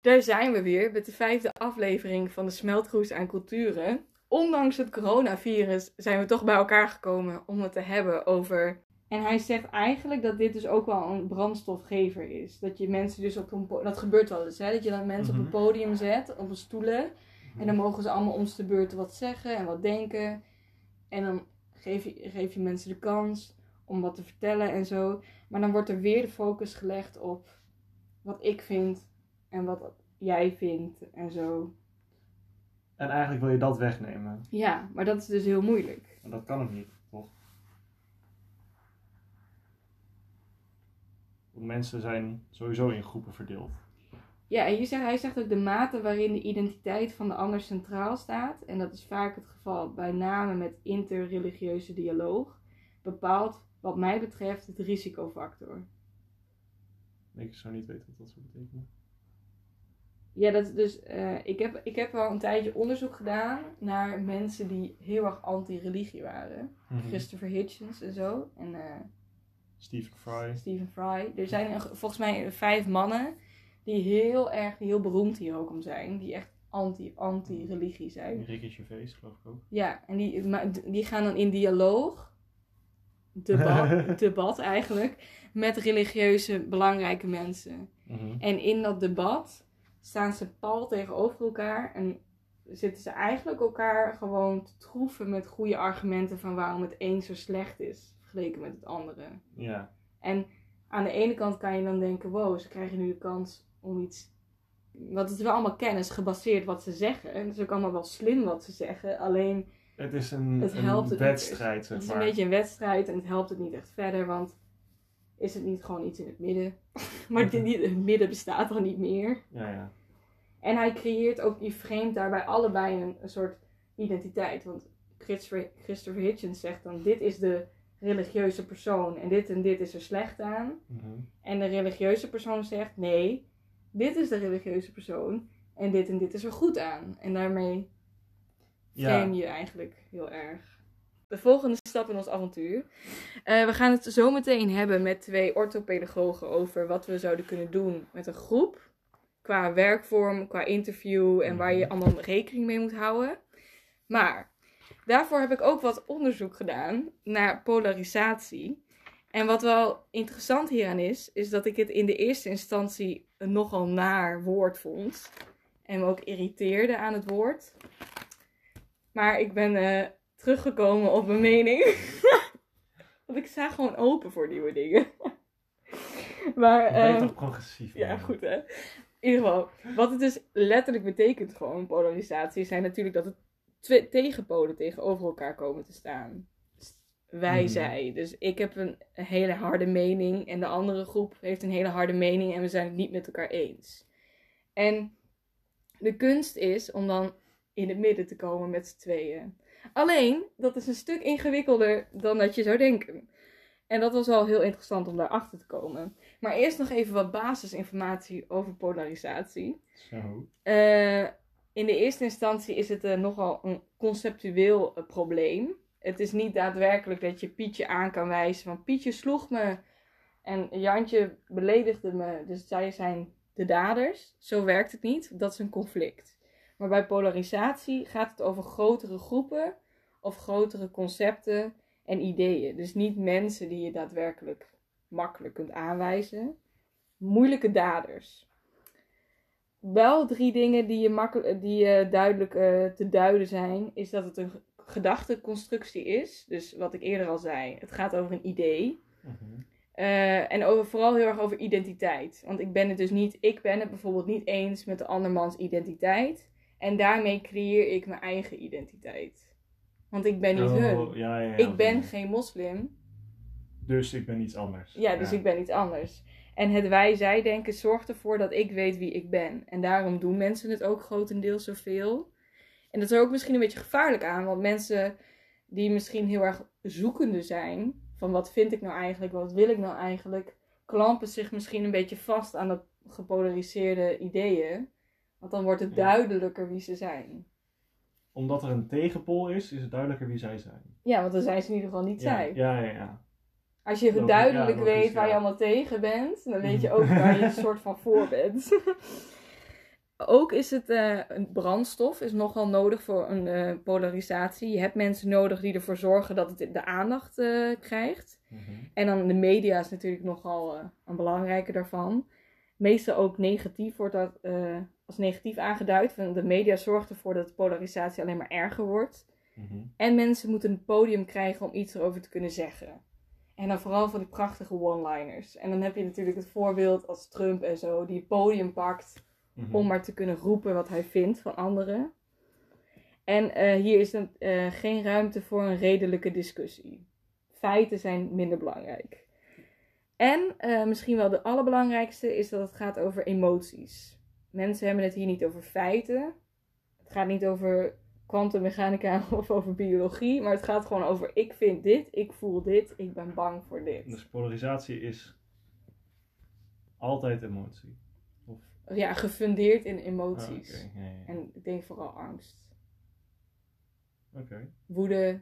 Daar zijn we weer met de vijfde aflevering van de Smeltgroes aan Culturen. Ondanks het coronavirus zijn we toch bij elkaar gekomen om het te hebben over. En hij zegt eigenlijk dat dit dus ook wel een brandstofgever is. Dat je mensen dus op een. Dat gebeurt wel eens, hè? Dat je dan mensen op Mhm. een podium zet, op een stoelen. En dan mogen ze allemaal om de beurt wat zeggen en wat denken. En dan geef je, geef je mensen de kans om wat te vertellen en zo. Maar dan wordt er weer de focus gelegd op wat ik vind en wat jij vindt en zo. En eigenlijk wil je dat wegnemen. Ja, maar dat is dus heel moeilijk. Maar dat kan ook niet, toch? Want mensen zijn sowieso in groepen verdeeld. Ja, en je zegt, hij zegt ook de mate waarin de identiteit van de ander centraal staat, en dat is vaak het geval bij name met interreligieuze dialoog, bepaalt wat mij betreft het risicofactor. Ik zou niet weten wat dat zou betekenen. Ja, dat dus. eh, ik, heb, ik heb wel een tijdje onderzoek gedaan naar mensen die heel erg anti-religie waren. Mhm. Christopher Hitchens en zo. En eh, Stephen Fry. Stephen Fry. Er zijn volgens mij vijf mannen die heel erg, heel beroemd hier ook om zijn. Die echt anti, anti-religie zijn. Ricky Gervais, geloof ik ook. Ja, en die, maar die gaan dan in dialoog, debat, debat eigenlijk, met religieuze belangrijke mensen. Mhm. En in dat debat staan ze pal tegenover elkaar en zitten ze eigenlijk elkaar gewoon te troeven met goede argumenten van waarom het een zo slecht is vergeleken met het andere. Ja. En aan de ene kant kan je dan denken, wow, ze krijgen nu de kans om iets... Want het is wel allemaal kennis gebaseerd wat ze zeggen. En het is ook allemaal wel slim wat ze zeggen. Alleen Het is een, Het een niet. wedstrijd, het is een beetje een wedstrijd en het helpt het niet echt verder. Want is het niet gewoon iets in het midden? maar het, midden bestaat dan niet meer. Ja, ja. En hij creëert ook, die framet daarbij allebei een, een soort identiteit. Want Christopher, Christopher Hitchens zegt dan, dit is de religieuze persoon en dit en dit is er slecht aan. Mhm. En de religieuze persoon zegt, nee, dit is de religieuze persoon en dit en dit is er goed aan. En daarmee. Frame je eigenlijk heel erg. De volgende stap in ons avontuur. Eh, we gaan het zo meteen hebben met twee orthopedagogen over wat we zouden kunnen doen met een groep. Qua werkvorm, qua interview en waar je allemaal rekening mee moet houden. Maar daarvoor heb ik ook wat onderzoek gedaan naar polarisatie. En wat wel interessant hieraan is, is dat ik het in de eerste instantie een nogal naar woord vond. En me ook irriteerde aan het woord. Maar ik ben eh, teruggekomen op mijn mening. Want ik sta gewoon open voor nieuwe dingen. maar, ben je ehm, toch progressief. ja, man. goed hè. In ieder geval, wat het dus letterlijk betekent gewoon, polarisatie, zijn natuurlijk dat het twee tegenpolen tegenover elkaar komen te staan. Wij, Mhm. zij. Dus ik heb een hele harde mening en de andere groep heeft een hele harde mening en we zijn het niet met elkaar eens. En de kunst is om dan in het midden te komen met z'n tweeën. Alleen, dat is een stuk ingewikkelder dan dat je zou denken. En dat was wel heel interessant om daarachter te komen. Maar eerst nog even wat basisinformatie over polarisatie. Zo. Eh, in de eerste instantie is het eh, nogal een conceptueel eh, probleem. Het is niet daadwerkelijk dat je Pietje aan kan wijzen van Pietje sloeg me en Jantje beledigde me, dus zij zijn de daders. Zo werkt het niet, dat is een conflict. Maar bij polarisatie gaat het over grotere groepen of grotere concepten en ideeën. Dus niet mensen die je daadwerkelijk makkelijk kunt aanwijzen. Moeilijke daders. Wel drie dingen die, je makkelijk, die eh, duidelijk eh, te duiden zijn, is dat het een ge- gedachteconstructie is. Dus wat ik eerder al zei, het gaat over een idee. Mhm. Eh, en over, vooral heel erg over identiteit. Want ik ben het dus niet, ik ben het bijvoorbeeld niet eens met de andermans identiteit. En daarmee creëer ik mijn eigen identiteit. Want ik ben niet Oh, hun. Ja, ja, ja, Ik ben geen moslim. Dus ik ben iets anders. Ja, dus ik ben iets anders. En het wij-zij denken zorgt ervoor dat ik weet wie ik ben. En daarom doen mensen het ook grotendeels zoveel. En dat is er ook misschien een beetje gevaarlijk aan. Want mensen die misschien heel erg zoekende zijn. Van wat vind ik nou eigenlijk, wat wil ik nou eigenlijk. Klampen zich misschien een beetje vast aan dat gepolariseerde ideeën. Want dan wordt het Ja. duidelijker wie ze zijn. Omdat er een tegenpol is, is het duidelijker wie zij zijn. Ja, want dan zijn ze in ieder geval niet ja, zij. Ja, ja, ja. Als je Logisch, duidelijk logisch, weet waar je allemaal tegen bent, dan weet je ook waar je een soort van voor bent. ook is het eh, een brandstof, is nogal nodig voor een eh, polarisatie. Je hebt mensen nodig die ervoor zorgen dat het de aandacht eh, krijgt. Mhm. En dan de media is natuurlijk nogal een belangrijke daarvan. Meestal ook negatief wordt dat eh, als negatief aangeduid. Want de media zorgt ervoor dat de polarisatie alleen maar erger wordt. Mhm. En mensen moeten een podium krijgen om iets erover te kunnen zeggen. En dan vooral van die prachtige one-liners. En dan heb je natuurlijk het voorbeeld als Trump en zo, die het podium pakt Mhm. om maar te kunnen roepen wat hij vindt van anderen. En eh, hier is dan, eh, geen ruimte voor een redelijke discussie. Feiten zijn minder belangrijk. En eh, misschien wel de allerbelangrijkste is dat het gaat over emoties. Mensen hebben het hier niet over feiten. Het gaat niet over kwantummechanica of over biologie, maar het gaat gewoon over ik vind dit, ik voel dit, ik ben bang voor dit. Dus polarisatie is altijd emotie. Of, Ja, gefundeerd in ah, emoties. ja, ja. En ik denk vooral angst. Oké. woede.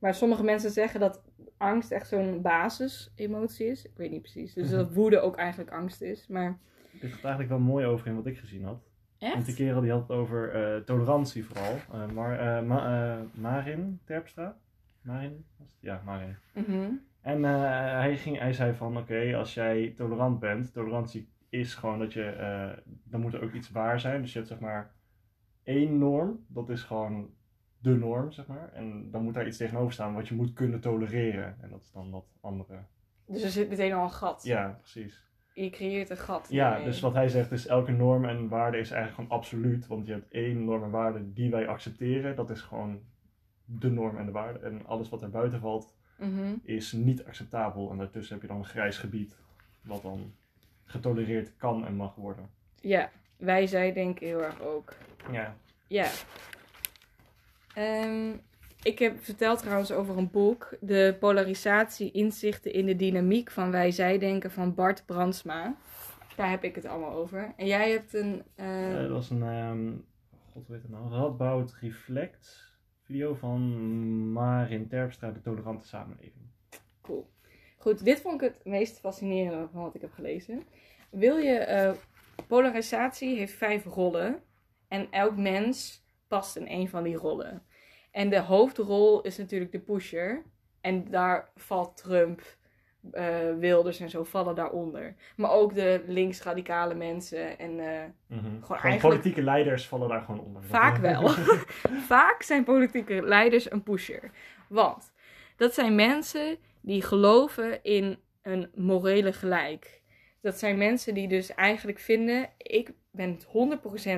Maar sommige mensen zeggen dat angst echt zo'n basisemotie is. Ik weet niet precies. Dus dat woede ook eigenlijk angst is. Maar Dit gaat eigenlijk wel mooi over in wat ik gezien had. Want die echt? kerel die had het over eh, tolerantie vooral. Eh, maar, eh, Ma- Marin Terpstra? Marin? was het? Ja, Marin. Mhm. En eh, hij, ging, hij zei van, oké, als jij tolerant bent, tolerantie is gewoon dat je, eh, dan moet er ook iets waar zijn. Dus je hebt zeg maar één norm, dat is gewoon de norm, zeg maar. En dan moet daar iets tegenover staan wat je moet kunnen tolereren. En dat is dan dat andere. Dus er zit meteen al een gat. Ja, precies. Je creëert een gat. Ja, dus wat hij zegt is elke norm en waarde is eigenlijk gewoon absoluut. Want je hebt één norm en waarde die wij accepteren. Dat is gewoon de norm en de waarde. En alles wat er buiten valt Mhm. is niet acceptabel. En daartussen heb je dan een grijs gebied. Wat dan getolereerd kan en mag worden. Ja, wij zij denken heel erg ook. Ja. Ja. Ehm, ik heb verteld trouwens over een boek. De polarisatie, inzichten in de dynamiek van wij-zij-denken van Bart Brandsma. Daar heb ik het allemaal over. En jij hebt een... eh, Eh, dat was een, ehm, god weet het nou, Radboud Reflect video van Marin Terpstra, de tolerante samenleving. Cool. Goed, dit vond ik het meest fascinerende van wat ik heb gelezen. Wil je... eh, polarisatie heeft vijf rollen. En elk mens past in een van die rollen. En de hoofdrol is natuurlijk de pusher. En daar valt Trump, eh, Wilders en zo vallen daaronder. Maar ook de linksradicale mensen en... eh, Mhm. Gewoon eigenlijk- politieke leiders vallen daar gewoon onder. Vaak wel. Vaak zijn politieke leiders een pusher. Want dat zijn mensen die geloven in een morele gelijk. Dat zijn mensen die dus eigenlijk vinden: ik ben het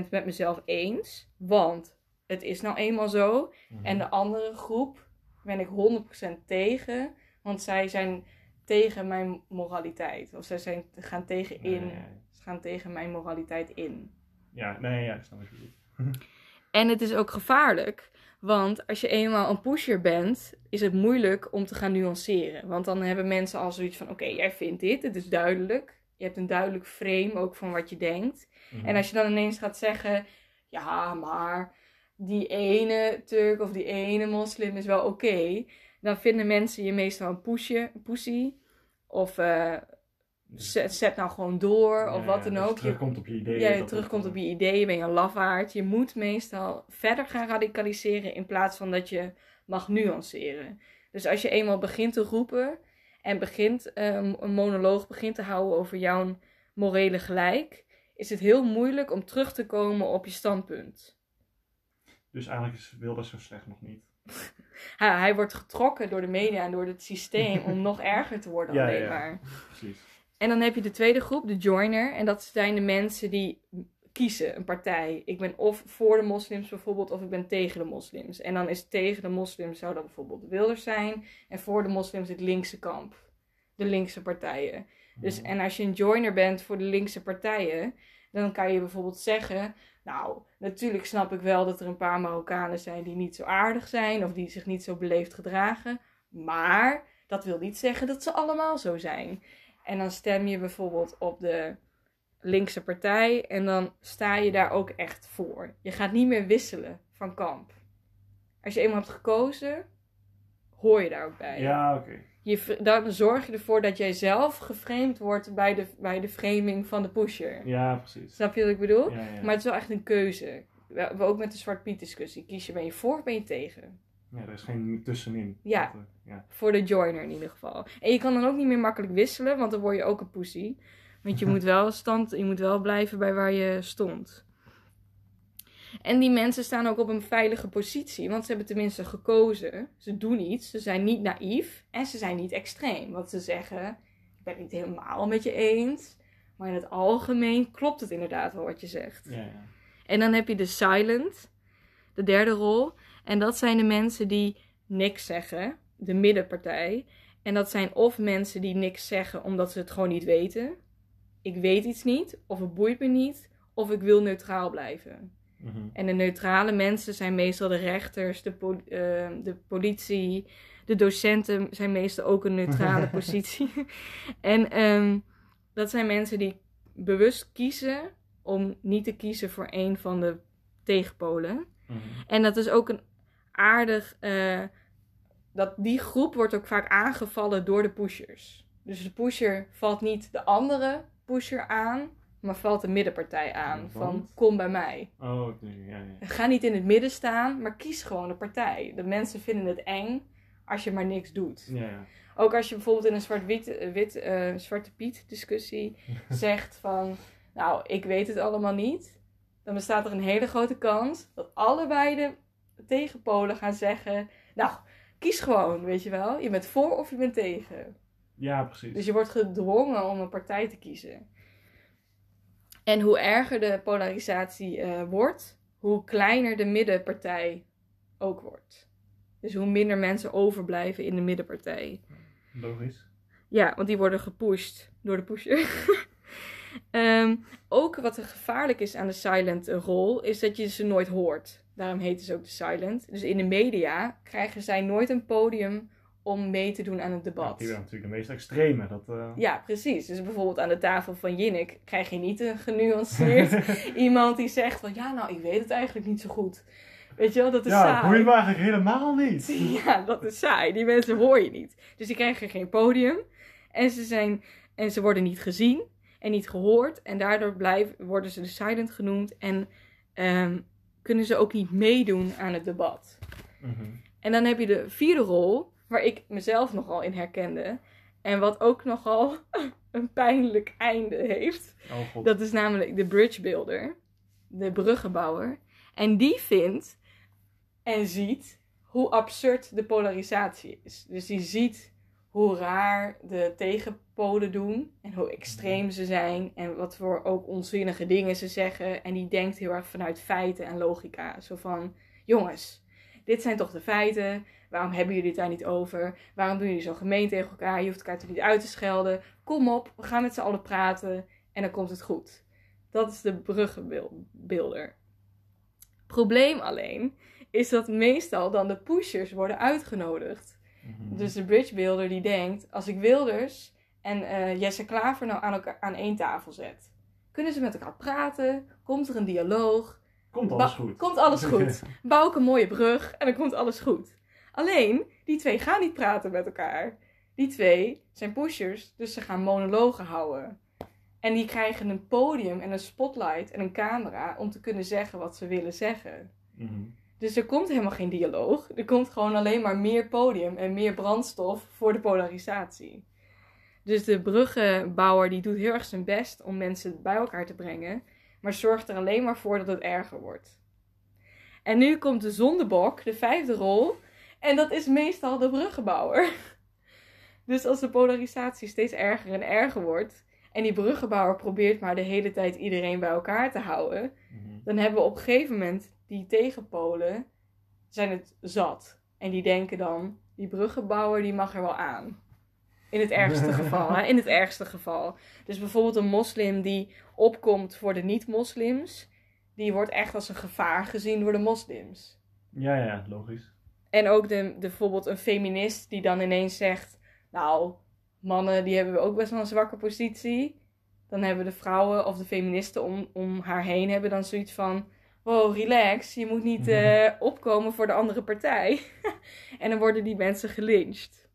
100% met mezelf eens, want het is nou eenmaal zo. Mhm. En de andere groep ben ik 100% tegen, want zij zijn tegen mijn moraliteit. Of zij zijn, gaan tegen in. Ze gaan tegen mijn moraliteit in. Ja, nee, ja, ik snap wat je bedoelt. En het is ook gevaarlijk. Want als je eenmaal een pusher bent, is het moeilijk om te gaan nuanceren. Want dan hebben mensen al zoiets van: oké, jij vindt dit, het is duidelijk. Je hebt een duidelijk frame ook van wat je denkt. Mhm. En als je dan ineens gaat zeggen: ja, maar die ene Turk of die ene moslim is wel oké. dan vinden mensen je meestal een pusje, een pussy. Of eh, zet, zet nou gewoon door, of Ja, wat dan dus ook. je terugkomt op je idee. ja, je terugkomt op je ideeën, ben je een lafaard. Je moet meestal verder gaan radicaliseren in plaats van dat je mag nuanceren. Dus als je eenmaal begint te roepen en begint eh, een monoloog begint te houden over jouw morele gelijk, is het heel moeilijk om terug te komen op je standpunt. Dus eigenlijk is Wilders zo slecht nog niet. Hij, hij wordt getrokken door de media en door het systeem om nog erger te worden Ja, alleen ja, ja. maar. Precies. En dan heb je de tweede groep, de joiner. En dat zijn de mensen die kiezen een partij. Ik ben of voor de moslims bijvoorbeeld, of ik ben tegen de moslims. En dan is tegen de moslims zou dat bijvoorbeeld de Wilders zijn. En voor de moslims het linkse kamp. De linkse partijen. Dus, Mhm. en als je een joiner bent voor de linkse partijen, dan kan je bijvoorbeeld zeggen... Nou, natuurlijk snap ik wel dat er een paar Marokkanen zijn die niet zo aardig zijn... of die zich niet zo beleefd gedragen. Maar dat wil niet zeggen dat ze allemaal zo zijn. En dan stem je bijvoorbeeld op de linkse partij en dan sta je daar ook echt voor. Je gaat niet meer wisselen van kamp. Als je eenmaal hebt gekozen, hoor je daar ook bij. Ja, oké. Je, dan zorg je ervoor dat jij zelf geframed wordt bij de, bij de framing van de pusher. Ja, precies. Snap je wat ik bedoel? Ja, ja. Maar het is wel echt een keuze. We, we ook met de Zwart Piet discussie. Kies je, ben je voor of ben je tegen? ja, er is geen tussenin. Ja. Ja. Voor de joiner in ieder geval. En je kan dan ook niet meer makkelijk wisselen, want dan word je ook een pussy. Want je moet wel stand, je moet wel blijven bij waar je stond. En die mensen staan ook op een veilige positie, want ze hebben tenminste gekozen. Ze doen iets, ze zijn niet naïef en ze zijn niet extreem. Want ze zeggen, ik ben het niet helemaal met je eens, maar in het algemeen klopt het inderdaad wel wat je zegt. Ja, ja. En dan heb je de silent, de derde rol. En dat zijn de mensen die niks zeggen, de middenpartij. En dat zijn of mensen die niks zeggen omdat ze het gewoon niet weten. Ik weet iets niet, of het boeit me niet, of ik wil neutraal blijven. Mhm. En de neutrale mensen zijn meestal de rechters, de, po- eh, de politie. De docenten zijn meestal ook een neutrale positie. en ehm, dat zijn mensen die bewust kiezen om niet te kiezen voor een van de tegenpolen. Mhm. En dat is ook een aardig. eh, dat die groep wordt ook vaak aangevallen door de pushers. Dus de pusher valt niet de andere pusher aan, maar valt de middenpartij aan. Van kom bij mij. Oh, oké, ja, ja. Ga niet in het midden staan, maar kies gewoon een partij. De mensen vinden het eng als je maar niks doet. Ja. Ook als je bijvoorbeeld in een zwart-wit, eh, wit, eh, zwarte piet discussie zegt van, nou, ik weet het allemaal niet. Dan bestaat er een hele grote kans dat allebei de tegenpolen gaan zeggen, nou, kies gewoon, weet je wel. Je bent voor of je bent tegen. Ja, precies. Dus je wordt gedwongen om een partij te kiezen. En hoe erger de polarisatie eh, wordt, hoe kleiner de middenpartij ook wordt. Dus hoe minder mensen overblijven in de middenpartij. Logisch. Ja, want die worden gepusht door de pusher. Ehm, ook wat er gevaarlijk is aan de silent rol, is dat je ze nooit hoort. Daarom heten ze ook de silent. Dus in de media krijgen zij nooit een podium om mee te doen aan het Ja, debat. die zijn natuurlijk de meest extreme. Dat, eh, Ja, precies. Dus bijvoorbeeld aan de tafel van Jinnik krijg je niet een genuanceerd iemand die zegt van ja, nou, ik weet het eigenlijk niet zo goed. Weet je wel, dat is ja, saai. boeit me eigenlijk helemaal niet. Ja, dat is saai. Die mensen hoor je niet. Dus die krijgen geen podium. En ze, zijn, en ze worden niet gezien en niet gehoord. En daardoor blijven, worden ze de silent genoemd. En ehm, kunnen ze ook niet meedoen aan het debat. Mhm. En dan heb je de vierde rol, waar ik mezelf nogal in herkende. En wat ook nogal een pijnlijk einde heeft. Oh god. Dat is namelijk de bridge builder, de bruggenbouwer. En die vindt en ziet hoe absurd de polarisatie is. Dus die ziet hoe raar de tegenpolen doen en hoe extreem ze zijn en wat voor ook onzinnige dingen ze zeggen. En die denkt heel erg vanuit feiten en logica. Zo van, jongens, dit zijn toch de feiten? Waarom hebben jullie het daar niet over? Waarom doen jullie zo gemeen tegen elkaar? Je hoeft elkaar toch niet uit te schelden? Kom op, we gaan met z'n allen praten en dan komt het goed. Dat is de bruggenbeelder. Probleem alleen is dat meestal dan de pushers worden uitgenodigd. Mhm. Dus de bridgebuilder die denkt, als ik Wilders en eh, Jesse Klaver nou aan, elkaar, aan één tafel zet, kunnen ze met elkaar praten? Komt er een dialoog? Komt alles Ba- goed. Komt alles goed. Bouw ik een mooie brug en dan komt alles goed. Alleen, die twee gaan niet praten met elkaar. Die twee zijn pushers, dus ze gaan monologen houden. En die krijgen een podium en een spotlight en een camera om te kunnen zeggen wat ze willen zeggen. Mhm. Dus er komt helemaal geen dialoog. Er komt gewoon alleen maar meer podium en meer brandstof voor de polarisatie. Dus de bruggenbouwer die doet heel erg zijn best om mensen bij elkaar te brengen, maar zorgt er alleen maar voor dat het erger wordt. En nu komt de zondebok, de vijfde rol, en dat is meestal de bruggenbouwer. Dus als de polarisatie steeds erger en erger wordt, en die bruggenbouwer probeert maar de hele tijd iedereen bij elkaar te houden, Mhm. dan hebben we op een gegeven moment die tegenpolen zijn het zat. En die denken dan, die bruggenbouwer die mag er wel aan. In het ergste geval, hè? In het ergste geval. Dus bijvoorbeeld een moslim die opkomt voor de niet-moslims, die wordt echt als een gevaar gezien door de moslims. Ja, ja, logisch. En ook de, de, bijvoorbeeld een feminist die dan ineens zegt, nou, mannen die hebben ook best wel een zwakke positie. Dan hebben de vrouwen of de feministen om, om haar heen hebben dan zoiets van, wow, relax, je moet niet eh, opkomen voor de andere partij. en dan worden die mensen gelyncht.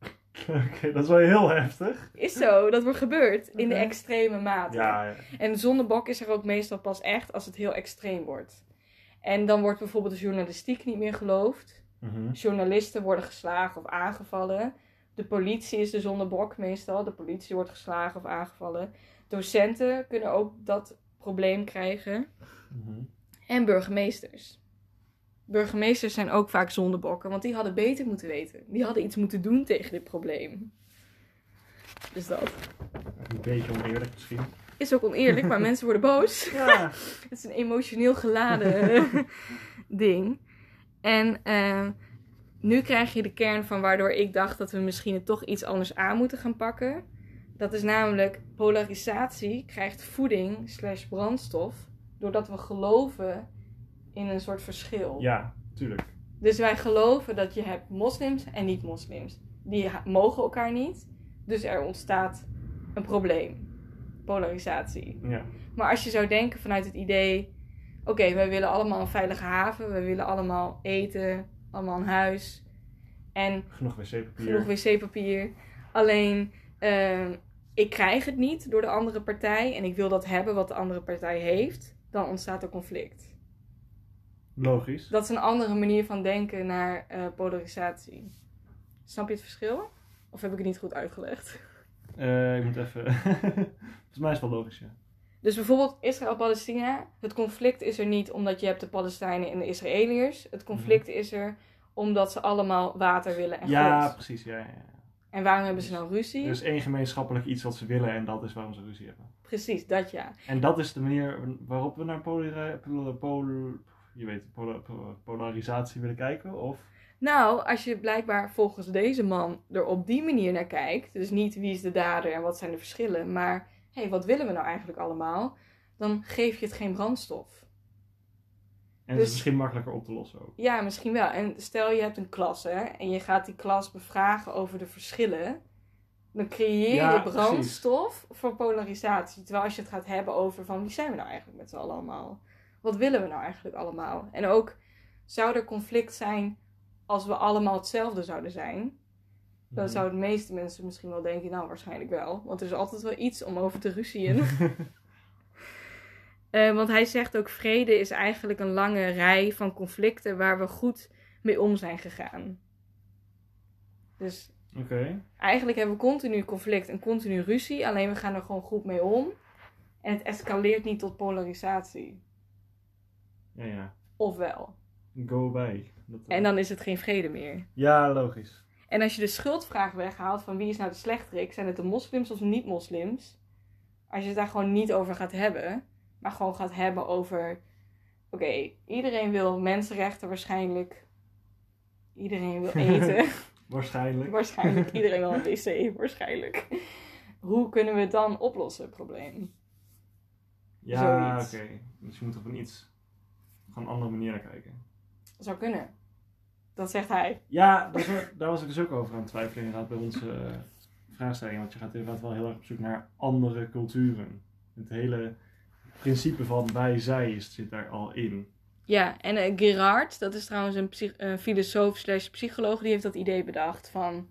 Oké, dat is wel heel heftig. Is zo, dat wordt gebeurd in de extreme mate. Ja, ja. En zondebok is er ook meestal pas echt als het heel extreem wordt. En dan wordt bijvoorbeeld de journalistiek niet meer geloofd. Mhm. Journalisten worden geslagen of aangevallen. De politie is de zondebok meestal. De politie wordt geslagen of aangevallen. Docenten kunnen ook dat probleem krijgen. Mhm. En burgemeesters. Burgemeesters zijn ook vaak zondebokken, want die hadden beter moeten weten. Die hadden iets moeten doen tegen dit probleem. Dus dat Een beetje oneerlijk misschien. is ook oneerlijk, maar mensen worden boos. Ja. Het is een emotioneel geladen ding. En eh, nu krijg je de kern van waardoor ik dacht dat we misschien het toch iets anders aan moeten gaan pakken. Dat is namelijk polarisatie krijgt voeding slash brandstof doordat we geloven in een soort verschil. ja, tuurlijk. Dus wij geloven dat je hebt moslims en niet-moslims. Die mogen elkaar niet. Dus er ontstaat een probleem. Polarisatie. Ja. Maar als je zou denken vanuit het idee: oké, wij willen allemaal een veilige haven, we willen allemaal eten, allemaal een huis en Genoeg wc-papier. genoeg wc-papier. Alleen ehm, ik krijg het niet door de andere partij en ik wil dat hebben wat de andere partij heeft, dan ontstaat er conflict. Logisch. Dat is een andere manier van denken naar eh, polarisatie. Snap je het verschil? Of heb ik het niet goed uitgelegd? Eh, ik moet even... Volgens mij is het wel logisch, ja. Dus bijvoorbeeld Israël-Palestina. Het conflict is er niet omdat je hebt de Palestijnen en de Israëliërs. Het conflict is er omdat ze allemaal water willen en Ja, grond. precies. Ja, ja, ja. En waarom hebben ze nou ruzie? Er is één gemeenschappelijk iets wat ze willen en dat is waarom ze ruzie hebben. Precies, dat ja. En dat is de manier waarop we naar polari- pol- pol- je weet, pola- po- polarisatie willen kijken? Of... Nou, als je blijkbaar volgens deze man er op die manier naar kijkt, dus niet wie is de dader en wat zijn de verschillen, maar hé, hey, wat willen we nou eigenlijk allemaal? Dan geef je het geen brandstof. En het Dus- is misschien makkelijker op te lossen ook. Ja, misschien wel. En stel je hebt een klas hè, en je gaat die klas bevragen over de verschillen. Dan creëer Ja, je precies. brandstof voor polarisatie. Terwijl als je het gaat hebben over van wie zijn we nou eigenlijk met z'n allen allemaal? Wat willen we nou eigenlijk allemaal? En ook, zou er conflict zijn als we allemaal hetzelfde zouden zijn? Dan Mhm. zouden de meeste mensen misschien wel denken, nou waarschijnlijk wel. Want er is altijd wel iets om over te ruzien. Eh, want hij zegt ook, vrede is eigenlijk een lange rij van conflicten waar we goed mee om zijn gegaan. Dus Oké. eigenlijk hebben we continu conflict en continu ruzie, alleen we gaan er gewoon goed mee om. En het escaleert niet tot polarisatie. Ja, ja. Ofwel. Go away. Dat, En dan is het geen vrede meer. Ja, logisch. En als je de schuldvraag weghaalt van wie is nou de slechterik, zijn het de moslims of niet-moslims? Als je het daar gewoon niet over gaat hebben, maar gewoon gaat hebben over, oké, iedereen wil mensenrechten waarschijnlijk. Iedereen wil eten. Waarschijnlijk. waarschijnlijk. Iedereen wil een wc, waarschijnlijk. Hoe kunnen we het dan oplossen, het probleem? Ja, oké. Dus je moet op een iets... Gewoon een andere manier kijken. Zou kunnen. Dat zegt hij. Ja, dat daar was ik dus ook over aan het twijfelen inderdaad bij onze eh, vraagstelling. Want je gaat inderdaad wel heel erg op zoek naar andere culturen. Het hele principe van wij-zij is- zit daar al in. Ja, en eh, Gerard, dat is trouwens een, filosoof slash psycholoog, die heeft dat idee bedacht van...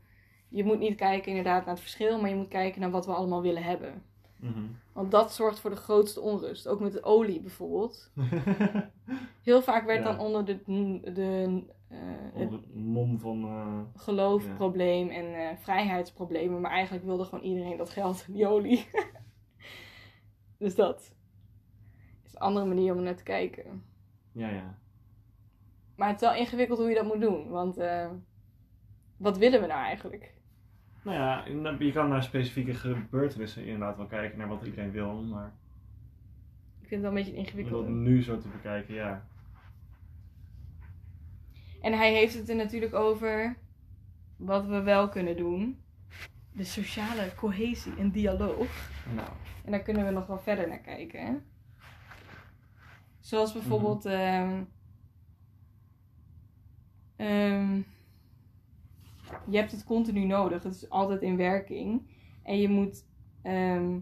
Je moet niet kijken inderdaad naar het verschil, maar je moet kijken naar wat we allemaal willen hebben. Mhm. Want dat zorgt voor de grootste onrust. Ook met de olie bijvoorbeeld. Heel vaak werd Ja. dan onder de, de, het Onder het mom van... eh, geloofprobleem en eh, vrijheidsproblemen. Maar eigenlijk wilde gewoon iedereen dat geld en die olie. dus dat is een andere manier om naar te kijken. ja, ja. Maar het is wel ingewikkeld hoe je dat moet doen. Want eh, wat willen we nou eigenlijk? Nou ja, je kan naar specifieke gebeurtenissen inderdaad wel kijken naar wat iedereen wil. Maar Ik vind het wel een beetje om dat ingewikkeld. nu zo te bekijken, ja. En hij heeft het er natuurlijk over wat we wel kunnen doen. De sociale cohesie en dialoog. Nou, En daar kunnen we nog wel verder naar kijken. Hè? Zoals bijvoorbeeld. ehm, ehm, je hebt het continu nodig. Het is altijd in werking. En je moet. ehm,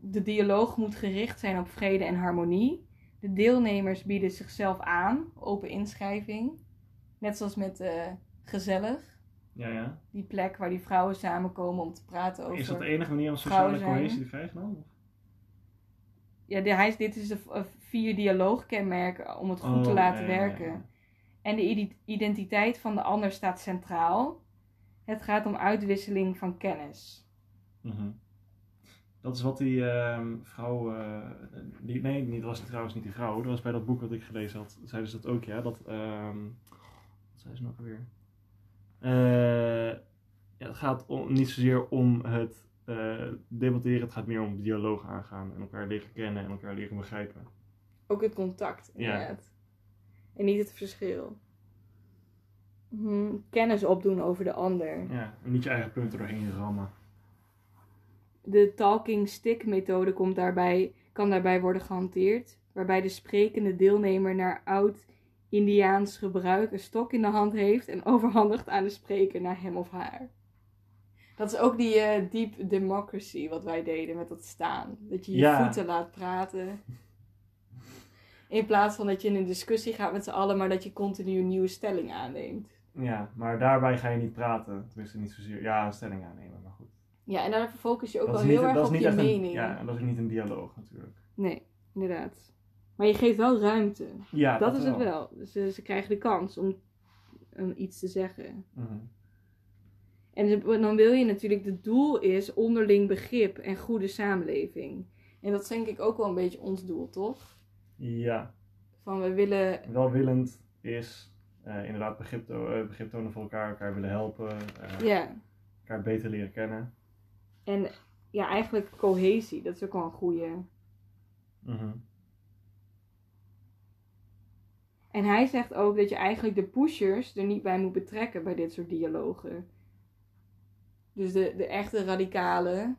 de dialoog moet gericht zijn op vrede en harmonie. De deelnemers bieden zichzelf aan. Open inschrijving. Net zoals met eh, gezellig. Ja, ja. Die plek waar die vrouwen samenkomen om te praten over... Is dat de enige manier om sociale cohesie te krijgen dan? Ja, de, hij, dit is de eh, vier dialoogkenmerken om het goed te Oh, laten ja, werken. ja. En de ide- identiteit van de ander staat centraal. Het gaat om uitwisseling van kennis. Mhm. Dat is wat die ehm, vrouw. eh, die, nee, dat was trouwens niet die vrouw. Dat was bij dat boek wat ik gelezen had. Zeiden ze dat ook, ja. Dat. ehm zei ze nog weer? ja, het gaat om, niet zozeer om het eh, debatteren. Het gaat meer om dialoog aangaan. En elkaar leren kennen en elkaar leren begrijpen. Ook het contact, Ja. inderdaad. En niet het verschil. Mhm, Kennis opdoen over de ander. Ja, en niet je eigen punten doorheen rammen. De talking stick methode komt daarbij, kan daarbij worden gehanteerd. Waarbij de sprekende deelnemer naar oud Indiaans gebruik een stok in de hand heeft en overhandigt aan de spreker naar hem of haar. Dat is ook die eh, deep democracy wat wij deden met dat staan. Dat je je Ja. voeten laat praten. In plaats van dat je in een discussie gaat met z'n allen, maar dat je continu een nieuwe stelling aanneemt. Ja, maar daarbij ga je niet praten. Tenminste, niet zozeer. Ja, een stelling aannemen, maar goed. Ja, en daar focus je ook wel niet, heel erg op je een- mening. ja, en dat is niet een dialoog natuurlijk. Nee, inderdaad. Maar je geeft wel ruimte. Ja, dat, is het wel. Dus ze, ze krijgen de kans om, om iets te zeggen. Mhm. En ze- dan wil je natuurlijk, het doel is onderling begrip en goede samenleving. En dat is denk ik ook wel een beetje ons doel, toch? Ja, Van we willen, welwillend is eh, inderdaad begrip, eh, begrip tonen voor elkaar, elkaar willen helpen, eh, ja. elkaar beter leren kennen. En ja, eigenlijk cohesie, dat is ook wel een goede. Mhm. En hij zegt ook dat je eigenlijk de pushers er niet bij moet betrekken bij dit soort dialogen. Dus de, de echte radicalen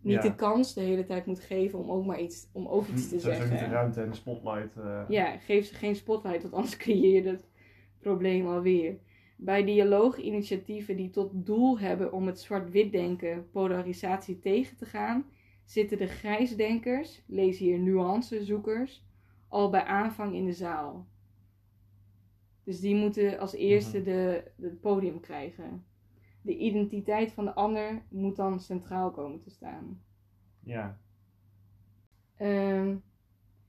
niet Ja. de kans de hele tijd moet geven om ook maar iets, om ook iets te Sowieso niet de zeggen. ruimte en de spotlight. eh, Ja, geef ze geen spotlight, want anders creëer je het probleem alweer. Bij dialooginitiatieven die tot doel hebben om het zwart-wit denken, polarisatie tegen te gaan, zitten de grijsdenkers, lees hier nuancezoekers, al bij aanvang in de zaal. Dus die moeten als eerste de, het podium krijgen. De identiteit van de ander moet dan centraal komen te staan. ja. Ehm,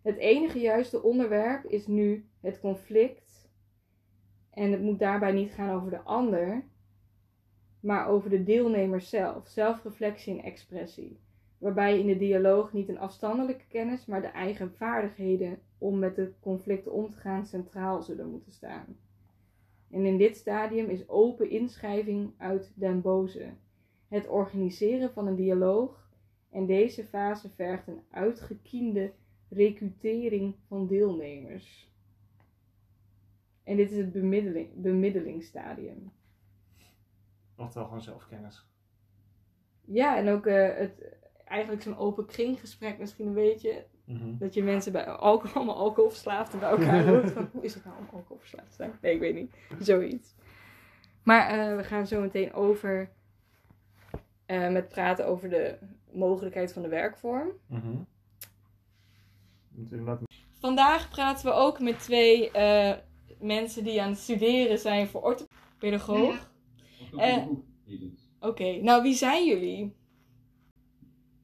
het enige juiste onderwerp is nu het conflict. En het moet daarbij niet gaan over de ander, maar over de deelnemer zelf. Zelfreflectie en expressie. Waarbij in de dialoog niet een afstandelijke kennis, maar de eigen vaardigheden om met de conflicten om te gaan centraal zullen moeten staan. En in dit stadium is open inschrijving uit den boze. Het organiseren van een dialoog en deze fase vergt een uitgekiende recrutering van deelnemers. En dit is het bemiddeling, bemiddelingsstadium. Oftewel gewoon zelfkennis. Ja, en ook eh, het, eigenlijk zo'n open kringgesprek misschien een beetje. Mhm. Dat je mensen bij alcohol, allemaal alcoholverslaafden bij elkaar roept. Van, hoe is het nou om alcoholverslaafd te zijn? Nee, ik weet niet. Zoiets. Maar eh, we gaan zo meteen over eh, met praten over de mogelijkheid van de werkvorm. Mhm. Vandaag praten we ook met twee eh, mensen die aan het studeren zijn voor orthopedagoog. Oké, nou wie zijn jullie?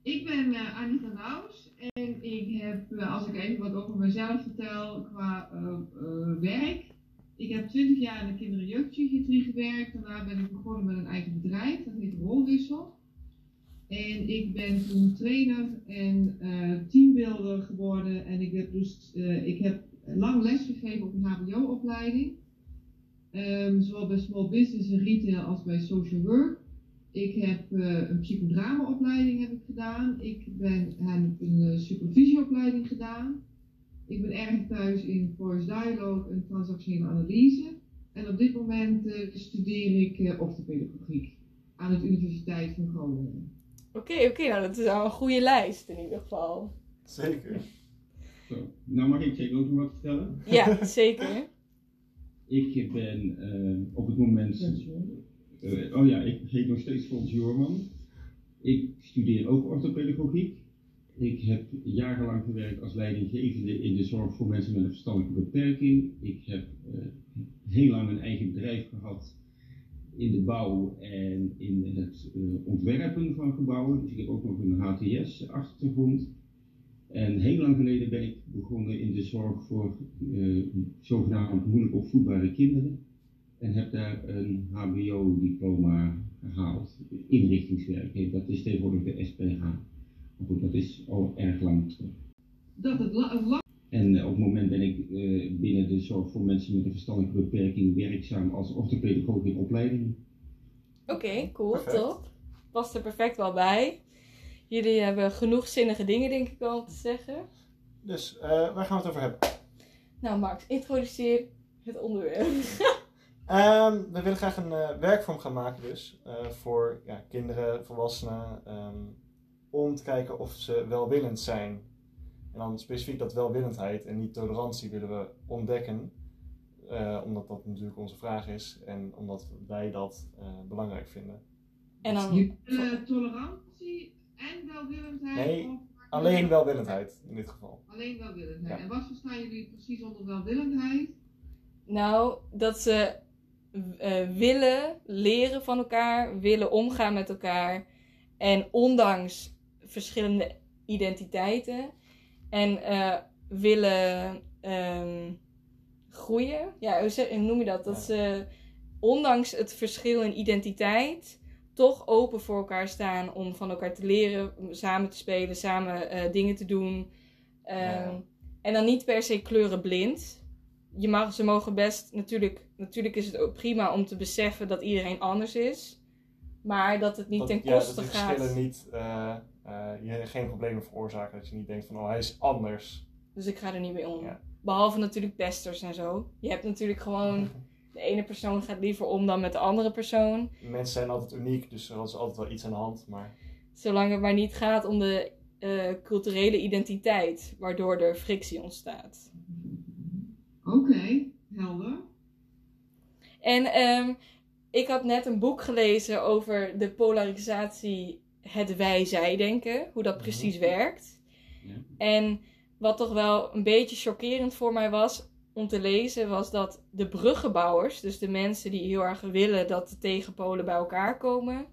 Ik ben eh Annie van Naus en ik heb, eh, als ik even wat over mezelf vertel qua eh, eh, werk. Ik heb 20 jaar in de kinder- en jeugdpsychiatrie gewerkt. Daarna ben ik begonnen met een eigen bedrijf, dat heet Rolwissel. En ik ben toen trainer en eh teambuilder geworden. En ik heb dus eh, ik heb lang les gegeven op een HBO-opleiding. Ehm, zowel bij small business en retail als bij social work. Ik heb eh, een psychodramaopleiding heb ik gedaan. Ik ben, heb een eh, supervisieopleiding gedaan. Ik ben erg thuis in voice dialogue en transactionele analyse. En op dit moment eh, studeer ik eh orthopedagogiek aan de Universiteit van Groningen. Oké, oké, nou dat is al een goede lijst in ieder geval. Zeker. Zo, nou mag ik zeker ook nog wat vertellen. Ja, zeker. Ik ben op het moment. Eh, oh ja, ik heet nog steeds Fons Joorman. Ik studeer ook orthopedagogiek. Ik heb jarenlang gewerkt als leidinggevende in de zorg voor mensen met een verstandelijke beperking. Ik heb eh, heel lang een eigen bedrijf gehad in de bouw en in het eh, ontwerpen van gebouwen. Dus ik heb ook nog een HTS-achtergrond. En heel lang geleden ben ik begonnen in de zorg voor zogenaamd moeilijk opvoedbare kinderen. En heb daar een HBO-diploma gehaald. Inrichtingswerk, dat is tegenwoordig de SPH. Maar goed, dat is al erg lang terug. Dat het lang en op het moment ben ik uh, binnen de zorg voor mensen met een verstandelijke beperking werkzaam als orthopedagoog in opleiding. Oké, okay, cool, perfect. top. Past er perfect wel bij. Jullie hebben genoeg zinnige dingen, denk ik wel, te zeggen. Dus, uh, waar gaan we het over hebben? Nou, Max, introduceer het onderwerp. um, we willen graag een uh, werkvorm gaan maken, dus voor ja, kinderen, volwassenen, um, om te kijken of ze welwillend zijn en dan specifiek dat welwillendheid en niet tolerantie willen we ontdekken. Uh, omdat dat natuurlijk onze vraag is en omdat wij dat uh, belangrijk vinden. En dan uh, tolerantie en welwillendheid? Nee, of... alleen welwillendheid in dit geval. Alleen welwillendheid. Ja. En wat verstaan jullie precies onder welwillendheid? Nou, dat ze willen leren van elkaar, willen omgaan met elkaar. En ondanks verschillende identiteiten en uh, willen um, groeien. Ja, hoe noem je dat? Dat ze ondanks het verschil in identiteit toch open voor elkaar staan om van elkaar te leren, samen te spelen, samen uh, dingen te doen. Um, ja. En dan niet per se kleurenblind. Je mag, ze mogen best, natuurlijk, natuurlijk is het ook prima om te beseffen dat iedereen anders is. Maar dat het niet dat, ten koste ja, dat gaat. verschillen niet. Uh uh, je geen problemen veroorzaken. Dat je niet denkt van, oh, hij is anders. Dus ik ga er niet mee om. Behalve natuurlijk pesters en zo. Je hebt natuurlijk gewoon... De ene persoon gaat liever om dan met de andere persoon. Mensen zijn altijd uniek, dus er is altijd wel iets aan de hand. Maar... Zolang het maar niet gaat om de uh, culturele identiteit, waardoor er frictie ontstaat. Oké, okay, helder. En um, ik had net een boek gelezen over de polarisatie het wij-zij-denken, hoe dat mhm. precies werkt. Ja. En wat toch wel een beetje chockerend voor mij was om te lezen, was dat de bruggenbouwers, dus de mensen die heel erg willen dat de tegenpolen bij elkaar komen,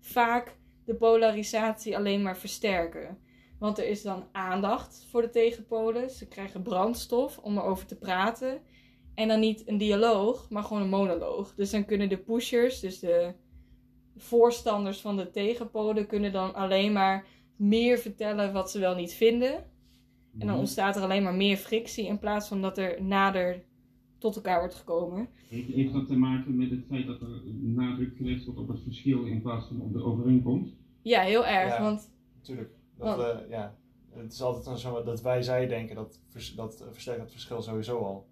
vaak de polarisatie alleen maar versterken. Want er is dan aandacht voor de tegenpolen, ze krijgen brandstof om erover te praten. En dan niet een dialoog, maar gewoon een monoloog. Dus dan kunnen de pushers, dus de voorstanders van de tegenpolen kunnen dan alleen maar meer vertellen wat ze wel niet vinden. En dan mhm. ontstaat er alleen maar meer frictie in plaats van dat er nader tot elkaar wordt gekomen. Heeft dat te maken met het feit dat er nadruk gelegd wordt op het verschil in plaats van op de overeenkomst? Ja, heel erg. Ja, want, natuurlijk. Dat, want, uh, ja. Het is altijd zo dat wij zij denken dat, dat versterkt het verschil sowieso al.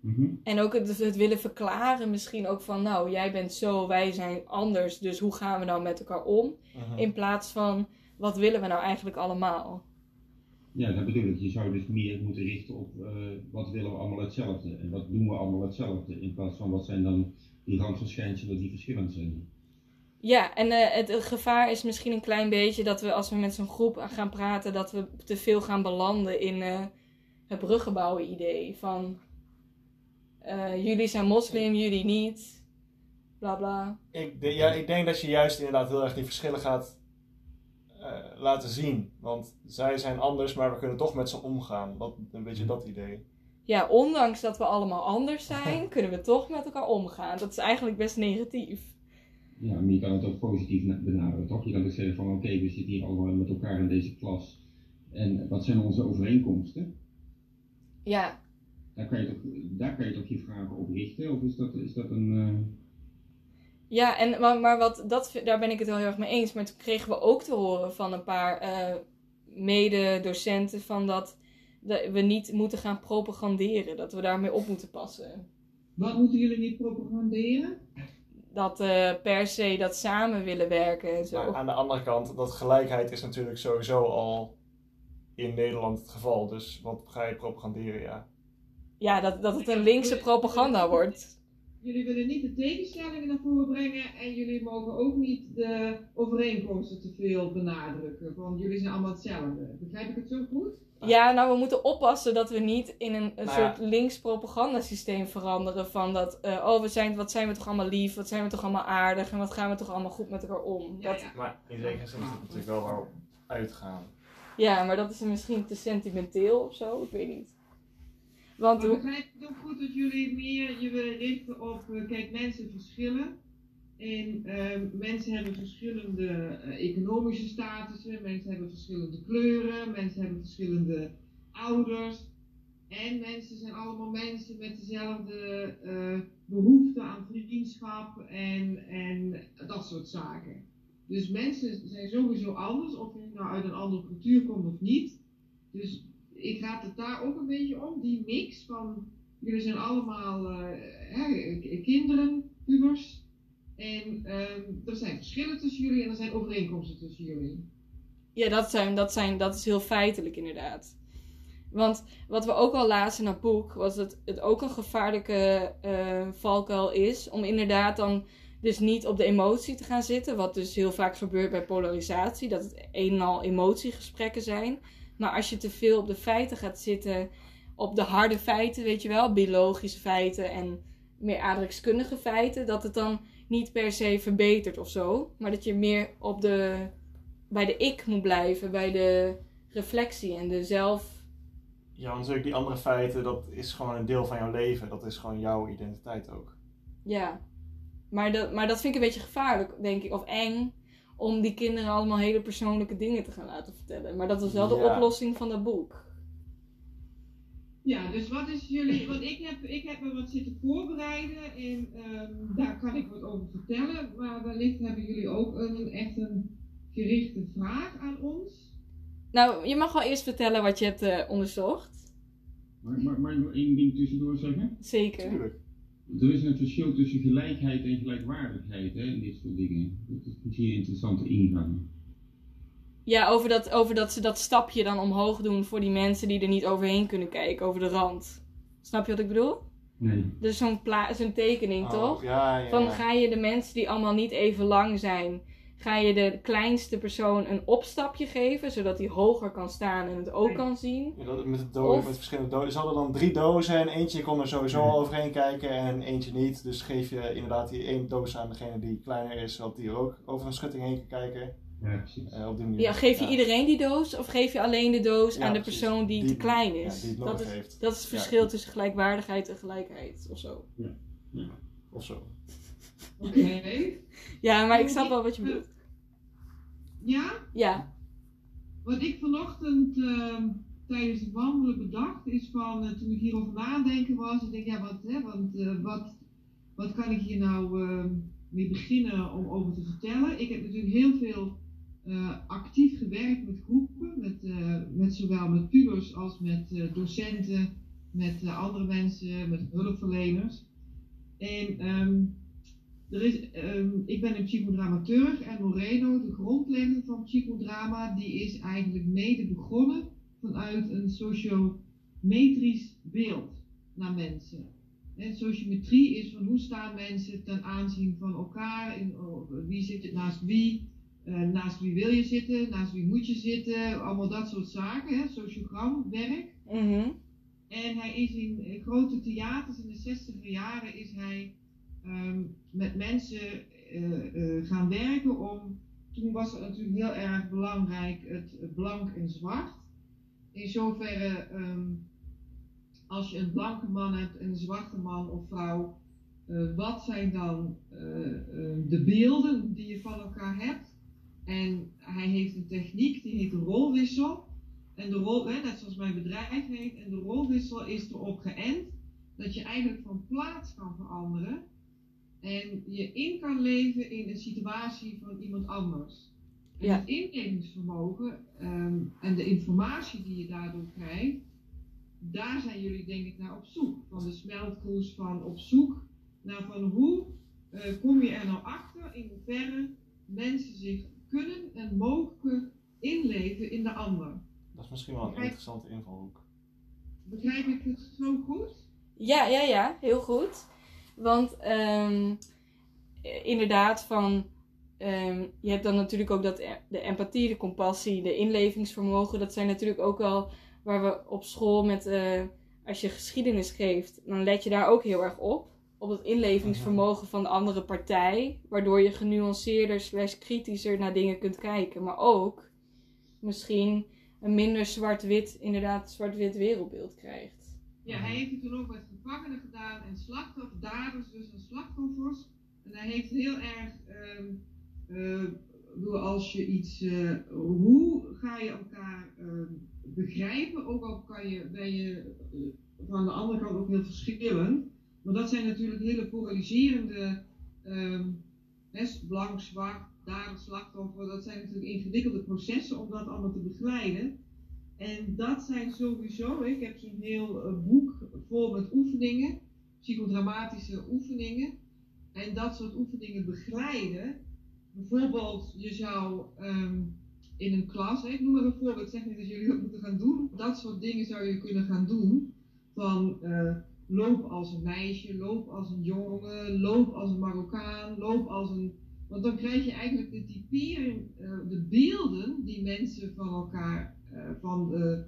Mhm. En ook het, het, willen verklaren misschien ook van, nou, jij bent zo, wij zijn anders, dus hoe gaan we nou met elkaar om? Mhm. In plaats van, wat willen we nou eigenlijk allemaal? Ja, dat bedoel ik. Je zou dus meer moeten richten op uh, wat willen we allemaal hetzelfde en wat doen we allemaal hetzelfde, in plaats van wat zijn dan die randverschijnselen die verschillend zijn. Ja, en uh, het, het, gevaar is misschien een klein beetje dat we als we met zo'n groep gaan praten, dat we te veel gaan belanden in uh, het bruggenbouwen idee. Van uh, jullie zijn moslim, jullie niet. Bla bla. Ik, de, ja, ik denk dat je juist inderdaad heel erg die verschillen gaat laten zien. Want zij zijn anders, maar we kunnen toch met ze omgaan. Wat, een beetje dat idee. Ja, ondanks dat we allemaal anders zijn, kunnen we toch met elkaar omgaan. Dat is eigenlijk best negatief. Ja, maar je kan het ook positief benaderen, toch? Je kan ook zeggen van oké, okay, we zitten hier allemaal met elkaar in deze klas. En wat zijn onze overeenkomsten? Ja, daar kan je toch, daar kan je toch je vragen op richten? Of is dat, is dat een. Uh... Ja, en, maar, maar wat, dat, daar ben ik het wel heel erg mee eens. Maar toen kregen we ook te horen van een paar uh, mededocenten van dat, dat we niet moeten gaan propaganderen. Dat we daarmee op moeten passen. Wat moeten jullie niet propaganderen? Dat uh, per se dat samen willen werken en zo. Maar aan de andere kant, dat gelijkheid is natuurlijk sowieso al in Nederland het geval. Dus wat ga je propaganderen, ja ja, dat, dat het een linkse propaganda wordt. jullie willen niet de tegenstellingen naar voren brengen en jullie mogen ook niet de overeenkomsten te veel benadrukken. Want jullie zijn allemaal hetzelfde. Begrijp ik het zo goed? Ja, nou we moeten oppassen dat we niet in een, een Nou ja. soort links propagandasysteem veranderen. Van dat, eh, oh we zijn, wat zijn we toch allemaal lief, wat zijn we toch allemaal aardig en wat gaan we toch allemaal goed met elkaar om. Ja, Dat, ja. Maar in zekere zin is het natuurlijk wel uitgaan. Ja, maar dat is misschien te sentimenteel of zo, ik weet niet. Want Maar hoe- begrijp ik ook goed dat jullie meer je willen richten op, eh, kijk, mensen verschillen. En ehm, mensen hebben verschillende eh, economische statussen, mensen hebben verschillende kleuren, mensen hebben verschillende ouders. En mensen zijn allemaal mensen met dezelfde eh behoefte aan vriendschap en, en dat soort zaken. Dus mensen zijn sowieso anders, of je nou uit een andere cultuur komt of niet. Dus ik raad het daar ook een beetje om, die mix van jullie zijn allemaal eh, hè, kinderen, pubers. En ehm, er zijn verschillen tussen jullie en er zijn overeenkomsten tussen jullie. Ja, dat, zijn, dat, zijn, dat is heel feitelijk inderdaad. Want wat we ook al lazen in dat boek, was dat het ook een gevaarlijke eh, valkuil is. Om inderdaad dan dus niet op de emotie te gaan zitten. Wat dus heel vaak gebeurt bij polarisatie. Dat het een en al emotiegesprekken zijn. Maar als je te veel op de feiten gaat zitten, op de harde feiten, weet je wel, biologische feiten en meer aardrijkskundige feiten, dat het dan niet per se verbetert of zo. Maar dat je meer op de bij de ik moet blijven, bij de reflectie en de zelf. Ja, want natuurlijk die andere feiten, dat is gewoon een deel van jouw leven. Dat is gewoon jouw identiteit ook. Ja. Maar dat, maar dat vind ik een beetje gevaarlijk, denk ik, of eng, om die kinderen allemaal hele persoonlijke dingen te gaan laten vertellen. Maar dat was wel de oplossing van dat boek. Ja, dus wat is jullie, want ik heb, ik heb me wat zitten voorbereiden en ehm, daar kan ik wat over vertellen. Maar wellicht hebben jullie ook een, echt een gerichte vraag aan ons. Nou, je mag wel eerst vertellen wat je hebt eh, onderzocht. Maar, maar, maar nog één ding tussendoor zeggen? Zeker. Tuurlijk. Er is een verschil tussen gelijkheid en gelijkwaardigheid hè, in dit soort dingen. Dat is misschien een interessante ingang. Ja, over dat, over dat ze dat stapje dan omhoog doen voor die mensen die er niet overheen kunnen kijken, over de rand. Snap je wat ik bedoel? Nee. Dus zo'n pla- zo'n tekening, Oh, toch? Ja, ja, Van ga je de mensen die allemaal niet even lang zijn, ga je de kleinste persoon een opstapje geven, zodat hij hoger kan staan en het ook kan zien? Ja, dat, met, de doos, Of- met verschillende dozen. Ze hadden dan drie dozen en eentje kon er sowieso al overheen kijken en eentje niet. Dus geef je inderdaad die één doos aan degene die kleiner is, zodat die er ook over een schutting heen kan kijken. Ja, precies. Eh, op die manier. Ja, geef je Ja. iedereen die doos of geef je alleen de doos Ja, aan de precies. persoon die, Die- te klein ja, is? die het dat, nodig is heeft. dat is het Ja. verschil tussen gelijkwaardigheid en gelijkheid of zo. Of zo. Oké. Ja, maar ik snap wel wat je bedoelt. Ja? Ja, Wat ik vanochtend ehm, tijdens het wandelen bedacht is van, eh, toen ik hierover nadenken was, ik denk ja, wat, hè, want, eh, wat, wat kan ik hier nou ehm, mee beginnen om over te vertellen? Ik heb natuurlijk heel veel eh, actief gewerkt met groepen, met, eh, met zowel met pubers als met eh, docenten, met andere mensen, met hulpverleners. En ehm, er is, ehm, ik ben een psychodramateur en Moreno, de grondlegger van psychodrama, die is eigenlijk mede begonnen vanuit een sociometrisch beeld naar mensen. En sociometrie is van hoe staan mensen ten aanzien van elkaar, in, oh, wie zit naast wie, naast wie wil je zitten, naast wie moet je zitten, allemaal dat soort zaken, hè, sociogramwerk. mhm. En hij is in eh, grote theaters in de 60 jaren is hij ehm, met mensen eh, eh, gaan werken om. Toen was het natuurlijk heel erg belangrijk het, blank en zwart. In zoverre, ehm, als je een blanke man hebt en een zwarte man of vrouw, eh, wat zijn dan eh, eh, de beelden die je van elkaar hebt? En hij heeft een techniek die heet de rolwissel. En de rol, hè, net zoals mijn bedrijf heet, en de rolwissel is erop geënt dat je eigenlijk van plaats kan veranderen en je in kan leven in de situatie van iemand anders. En Ja. het inlevingsvermogen ehm, en de informatie die je daardoor krijgt, daar zijn jullie denk ik naar op zoek. Van de smeltkroes van op zoek naar van hoe eh, kom je er nou achter in hoeverre mensen zich kunnen en mogen inleven in de ander. Dat is misschien wel een interessante invalhoek. Begrijp ik het zo goed? Ja, ja, ja, heel goed. Want ehm, eh, inderdaad, van, ehm, je hebt dan natuurlijk ook dat, e- de empathie, de compassie, de inlevingsvermogen. Dat zijn natuurlijk ook wel waar we op school met, eh, als je geschiedenis geeft, dan let je daar ook heel erg op. Op het inlevingsvermogen van de andere partij. Waardoor je genuanceerder slash kritischer naar dingen kunt kijken. Maar ook misschien een minder zwart-wit, inderdaad zwart-wit wereldbeeld krijgt. Ja, hij heeft het toen ook met gevangenen gedaan en slachtoffers, dus en slachtoffers. En hij heeft heel erg, ehm eh, als je iets, eh, hoe ga je elkaar ehm, begrijpen, ook al kan je, ben je eh, van de andere kant ook heel verschillend. Maar dat zijn natuurlijk hele polariserende, hè, blank, zwart, dader, slachtoffer, dat zijn natuurlijk ingewikkelde processen om dat allemaal te begeleiden. En dat zijn sowieso, ik heb zo'n heel eh, boek vol met oefeningen, psychodramatische oefeningen. En dat soort oefeningen begeleiden. Bijvoorbeeld, je zou ehm, in een klas, ik noem maar een voorbeeld, zeg niet dat jullie dat moeten gaan doen. Dat soort dingen zou je kunnen gaan doen. Van eh, loop als een meisje, loop als een jongen, loop als een Marokkaan, loop als een. Want dan krijg je eigenlijk de typering, eh, de beelden die mensen van elkaar, eh, van de,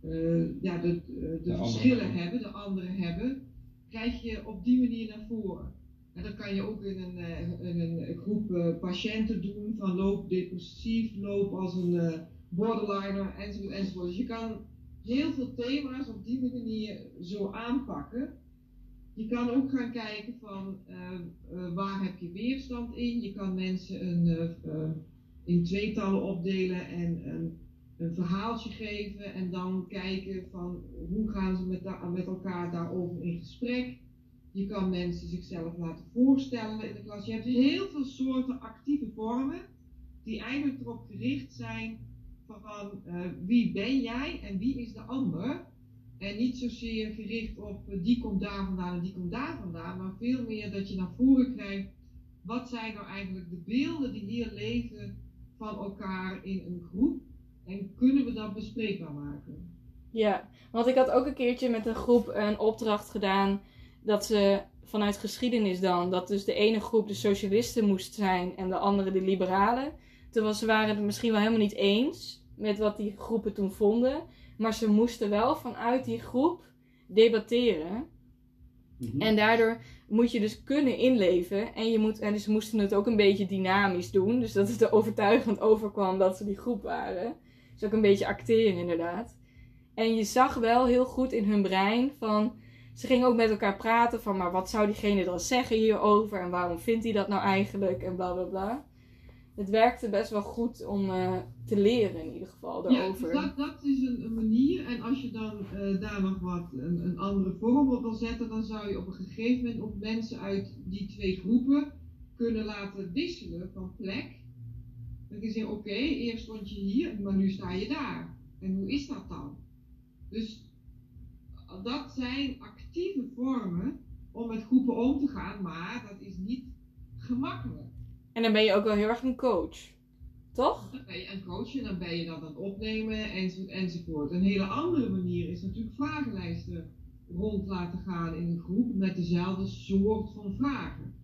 eh, ja, de, de, De verschillen hebben, de anderen hebben, krijg je op die manier naar voren. En dat kan je ook in een, in een groep patiënten doen, van loop depressief, loop als een borderliner, enzovoort, enzovoort. Dus je kan heel veel thema's op die manier zo aanpakken. Je kan ook gaan kijken van eh, eh, waar heb je weerstand in. Je kan mensen een, eh, eh, in tweetallen opdelen en een, een verhaaltje geven. En dan kijken van hoe gaan ze met, met elkaar daarover in gesprek. Je kan mensen zichzelf laten voorstellen in de klas. Je hebt heel veel soorten actieve vormen die eigenlijk erop gericht zijn van eh, wie ben jij en wie is de ander. En niet zozeer gericht op eh, die komt daar vandaan en die komt daar vandaan, maar veel meer dat je naar voren krijgt. Wat zijn nou eigenlijk de beelden die hier leven van elkaar in een groep? En kunnen we dat bespreekbaar maken? Ja, want ik had ook een keertje met een groep een opdracht gedaan dat ze vanuit geschiedenis dan, dat dus de ene groep de socialisten moest zijn en de andere de liberalen. Toen was, ze waren het misschien wel helemaal niet eens met wat die groepen toen vonden, maar ze moesten wel vanuit die groep debatteren. Mhm. En daardoor moet je dus kunnen inleven. En, je moet, en dus ze moesten het ook een beetje dynamisch doen. Dus dat het er overtuigend overkwam dat ze die groep waren. Dus ook een beetje acteren inderdaad. En je zag wel heel goed in hun brein van... Ze gingen ook met elkaar praten van... Maar wat zou diegene dan zeggen hierover? En waarom vindt hij dat nou eigenlijk? En bla bla bla. Het werkte best wel goed om eh, te leren in ieder geval Ja, daarover. dus dat, dat is een, een manier. En als je dan eh, daar nog wat een, een andere vorm op wil zetten, dan zou je op een gegeven moment ook mensen uit die twee groepen kunnen laten wisselen van plek. Dan kun je zeggen, oké, eerst stond je hier, maar nu sta je daar. En hoe is dat dan? Dus dat zijn actieve vormen om met groepen om te gaan, maar dat is niet gemakkelijk. En dan ben je ook wel heel erg een coach. Toch? Dan ben je aan het coachen, dan ben je dat aan het opnemen, enzovoort, enzovoort. Een hele andere manier is natuurlijk vragenlijsten rond laten gaan in een groep met dezelfde soort van vragen.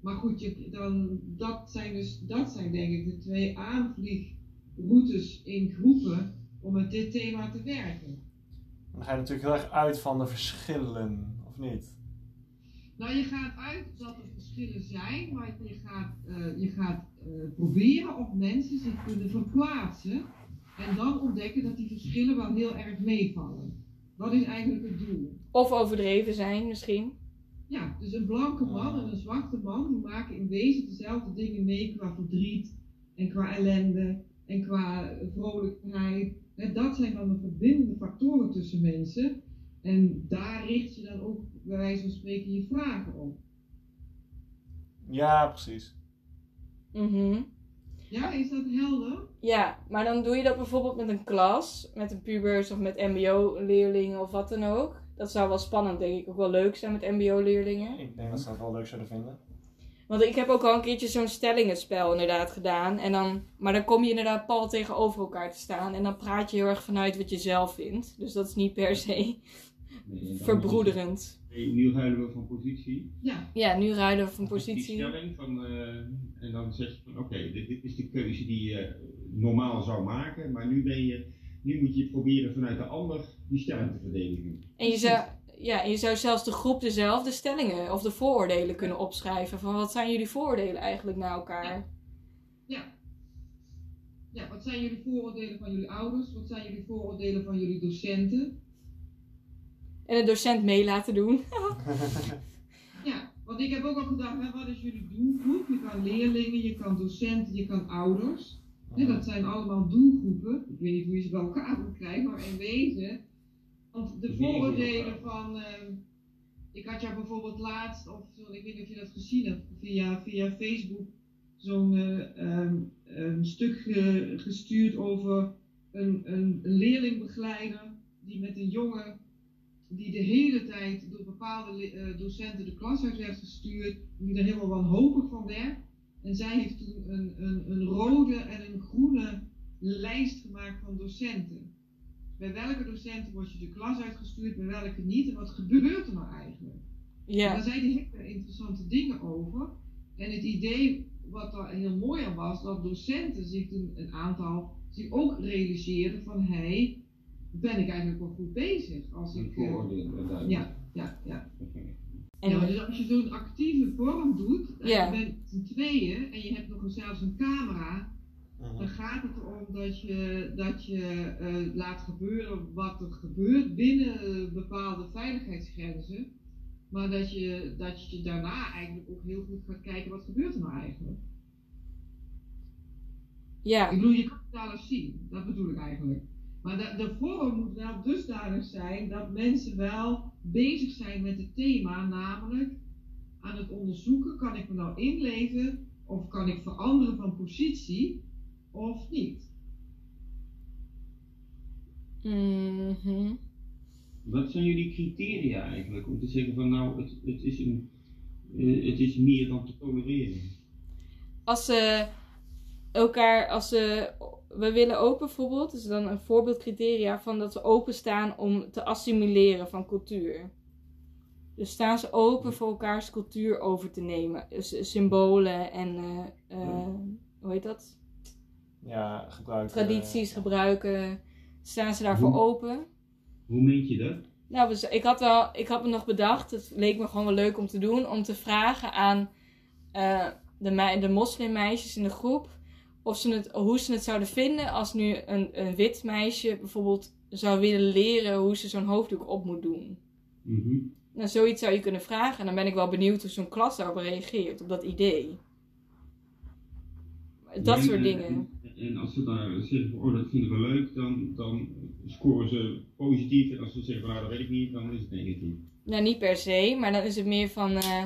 Maar goed, je, dan, dat, zijn dus, dat zijn denk ik de twee aanvliegroutes in groepen om met dit thema te werken. Dan ga je natuurlijk heel erg uit van de verschillen, of niet? Nou, je gaat uit dat er verschillen zijn, maar je gaat, eh, je gaat eh, proberen of mensen zich kunnen verplaatsen en dan ontdekken dat die verschillen wel heel erg meevallen. Dat is eigenlijk het doel. Of overdreven zijn misschien. Ja, dus een blanke man en een zwarte man die maken in wezen dezelfde dingen mee qua verdriet en qua ellende en qua vrolijkheid. Hè, dat zijn dan de verbindende factoren tussen mensen. En daar richt je dan ook bij wijze van spreken je vragen op. Ja, precies. Mhm. Ja, is dat helder? Ja, maar dan doe je dat bijvoorbeeld met een klas, met een pubers of met mbo-leerlingen of wat dan ook. Dat zou wel spannend, denk ik. Ook wel leuk zijn met mbo-leerlingen. Ik denk dat ze dat wel leuk zouden vinden. Want ik heb ook al een keertje zo'n stellingenspel inderdaad gedaan. En dan, maar dan kom je inderdaad pal tegenover elkaar te staan. En dan praat je heel erg vanuit wat je zelf vindt. Dus dat is niet per se Nee, verbroederend. Nu ruilen we van positie. Ja, Ja, nu ruilen we van Die positie. stelling van, eh, en dan zeg je van oké, dit, dit is de keuze die je normaal zou maken, maar nu ben je, nu moet je proberen vanuit de ander die stelling te verdedigen. En je zou, ja, en je zou zelfs de groep dezelfde stellingen of de vooroordelen kunnen opschrijven. Van wat zijn jullie vooroordelen eigenlijk naar elkaar? ja. Ja, wat zijn jullie vooroordelen van jullie ouders? Wat zijn jullie vooroordelen van jullie docenten? En de docent mee laten doen. Ja, want ik heb ook al gedacht, hè, wat is jullie doelgroep? Je kan leerlingen, je kan docenten, je kan ouders. Ja, dat zijn allemaal doelgroepen. Ik weet niet hoe je ze bij elkaar moet krijgen, maar in wezen. Want de vooroordelen van. ehm, ik had jou bijvoorbeeld laatst, of ik weet niet of je dat gezien hebt, via, via Facebook, zo'n eh, ehm, een stuk ge- gestuurd over een, een, een leerlingbegeleider die met een jongen die de hele tijd door bepaalde eh, docenten de klas uit werd gestuurd, die er helemaal wanhopig van werd. En zij heeft toen een, een, een rode en een groene lijst gemaakt van docenten. Bij welke docenten word je de klas uitgestuurd, bij welke niet en wat gebeurt er nou eigenlijk? En Ja, Daar zei hij hele interessante dingen over. En het idee wat daar heel mooi aan was, dat docenten zich toen een aantal zich ook realiseerden van hé, hey, ben ik eigenlijk wel goed bezig als Een ik. duidelijk. ja, ja, ja. en, ja, dus als je zo'n actieve vorm doet, en Ja. je bent z'n tweeën en je hebt nog eens zelfs een camera, dan gaat het erom dat je, dat je eh, laat gebeuren wat er gebeurt binnen eh, bepaalde veiligheidsgrenzen. Maar dat je, dat je daarna eigenlijk ook heel goed gaat kijken wat gebeurt er nou eigenlijk. ja, Ik bedoel, je kan het alles zien, dat bedoel ik eigenlijk. Maar de, de vorm moet wel dusdanig zijn dat mensen wel bezig zijn met het thema, namelijk aan het onderzoeken, kan ik me nou inleven of kan ik veranderen van positie of niet. mhm. Wat zijn jullie criteria eigenlijk om te zeggen van nou, het, het, is, een, eh, het is meer dan te tolereren? als ze elkaar, als ze, we willen ook bijvoorbeeld, dus dan een voorbeeldcriteria van dat ze openstaan om te assimileren van cultuur. Dus staan ze open voor elkaars cultuur over te nemen. Dus symbolen en, eh, eh, hoe heet dat? Ja, gebruiken. Tradities gebruiken. Staan ze daarvoor Hoe? open? Hoe meet je dat? Nou, dus ik had, wel, ik had me nog bedacht, het leek me gewoon wel leuk om te doen, om te vragen aan eh, de, de moslimmeisjes in de groep of ze het, hoe ze het zouden vinden als nu een, een wit meisje bijvoorbeeld zou willen leren hoe ze zo'n hoofddoek op moet doen. Mhm. Nou, zoiets zou je kunnen vragen en dan ben ik wel benieuwd hoe zo'n klas daarop reageert, op dat idee. Dat soort eh, dingen. En, en als ze daar zeggen oh dat vinden we leuk, dan, dan scoren ze positief. En als ze zeggen nou dat weet ik niet, dan is het negatief. Nou, niet per se, maar dan is het meer van... eh,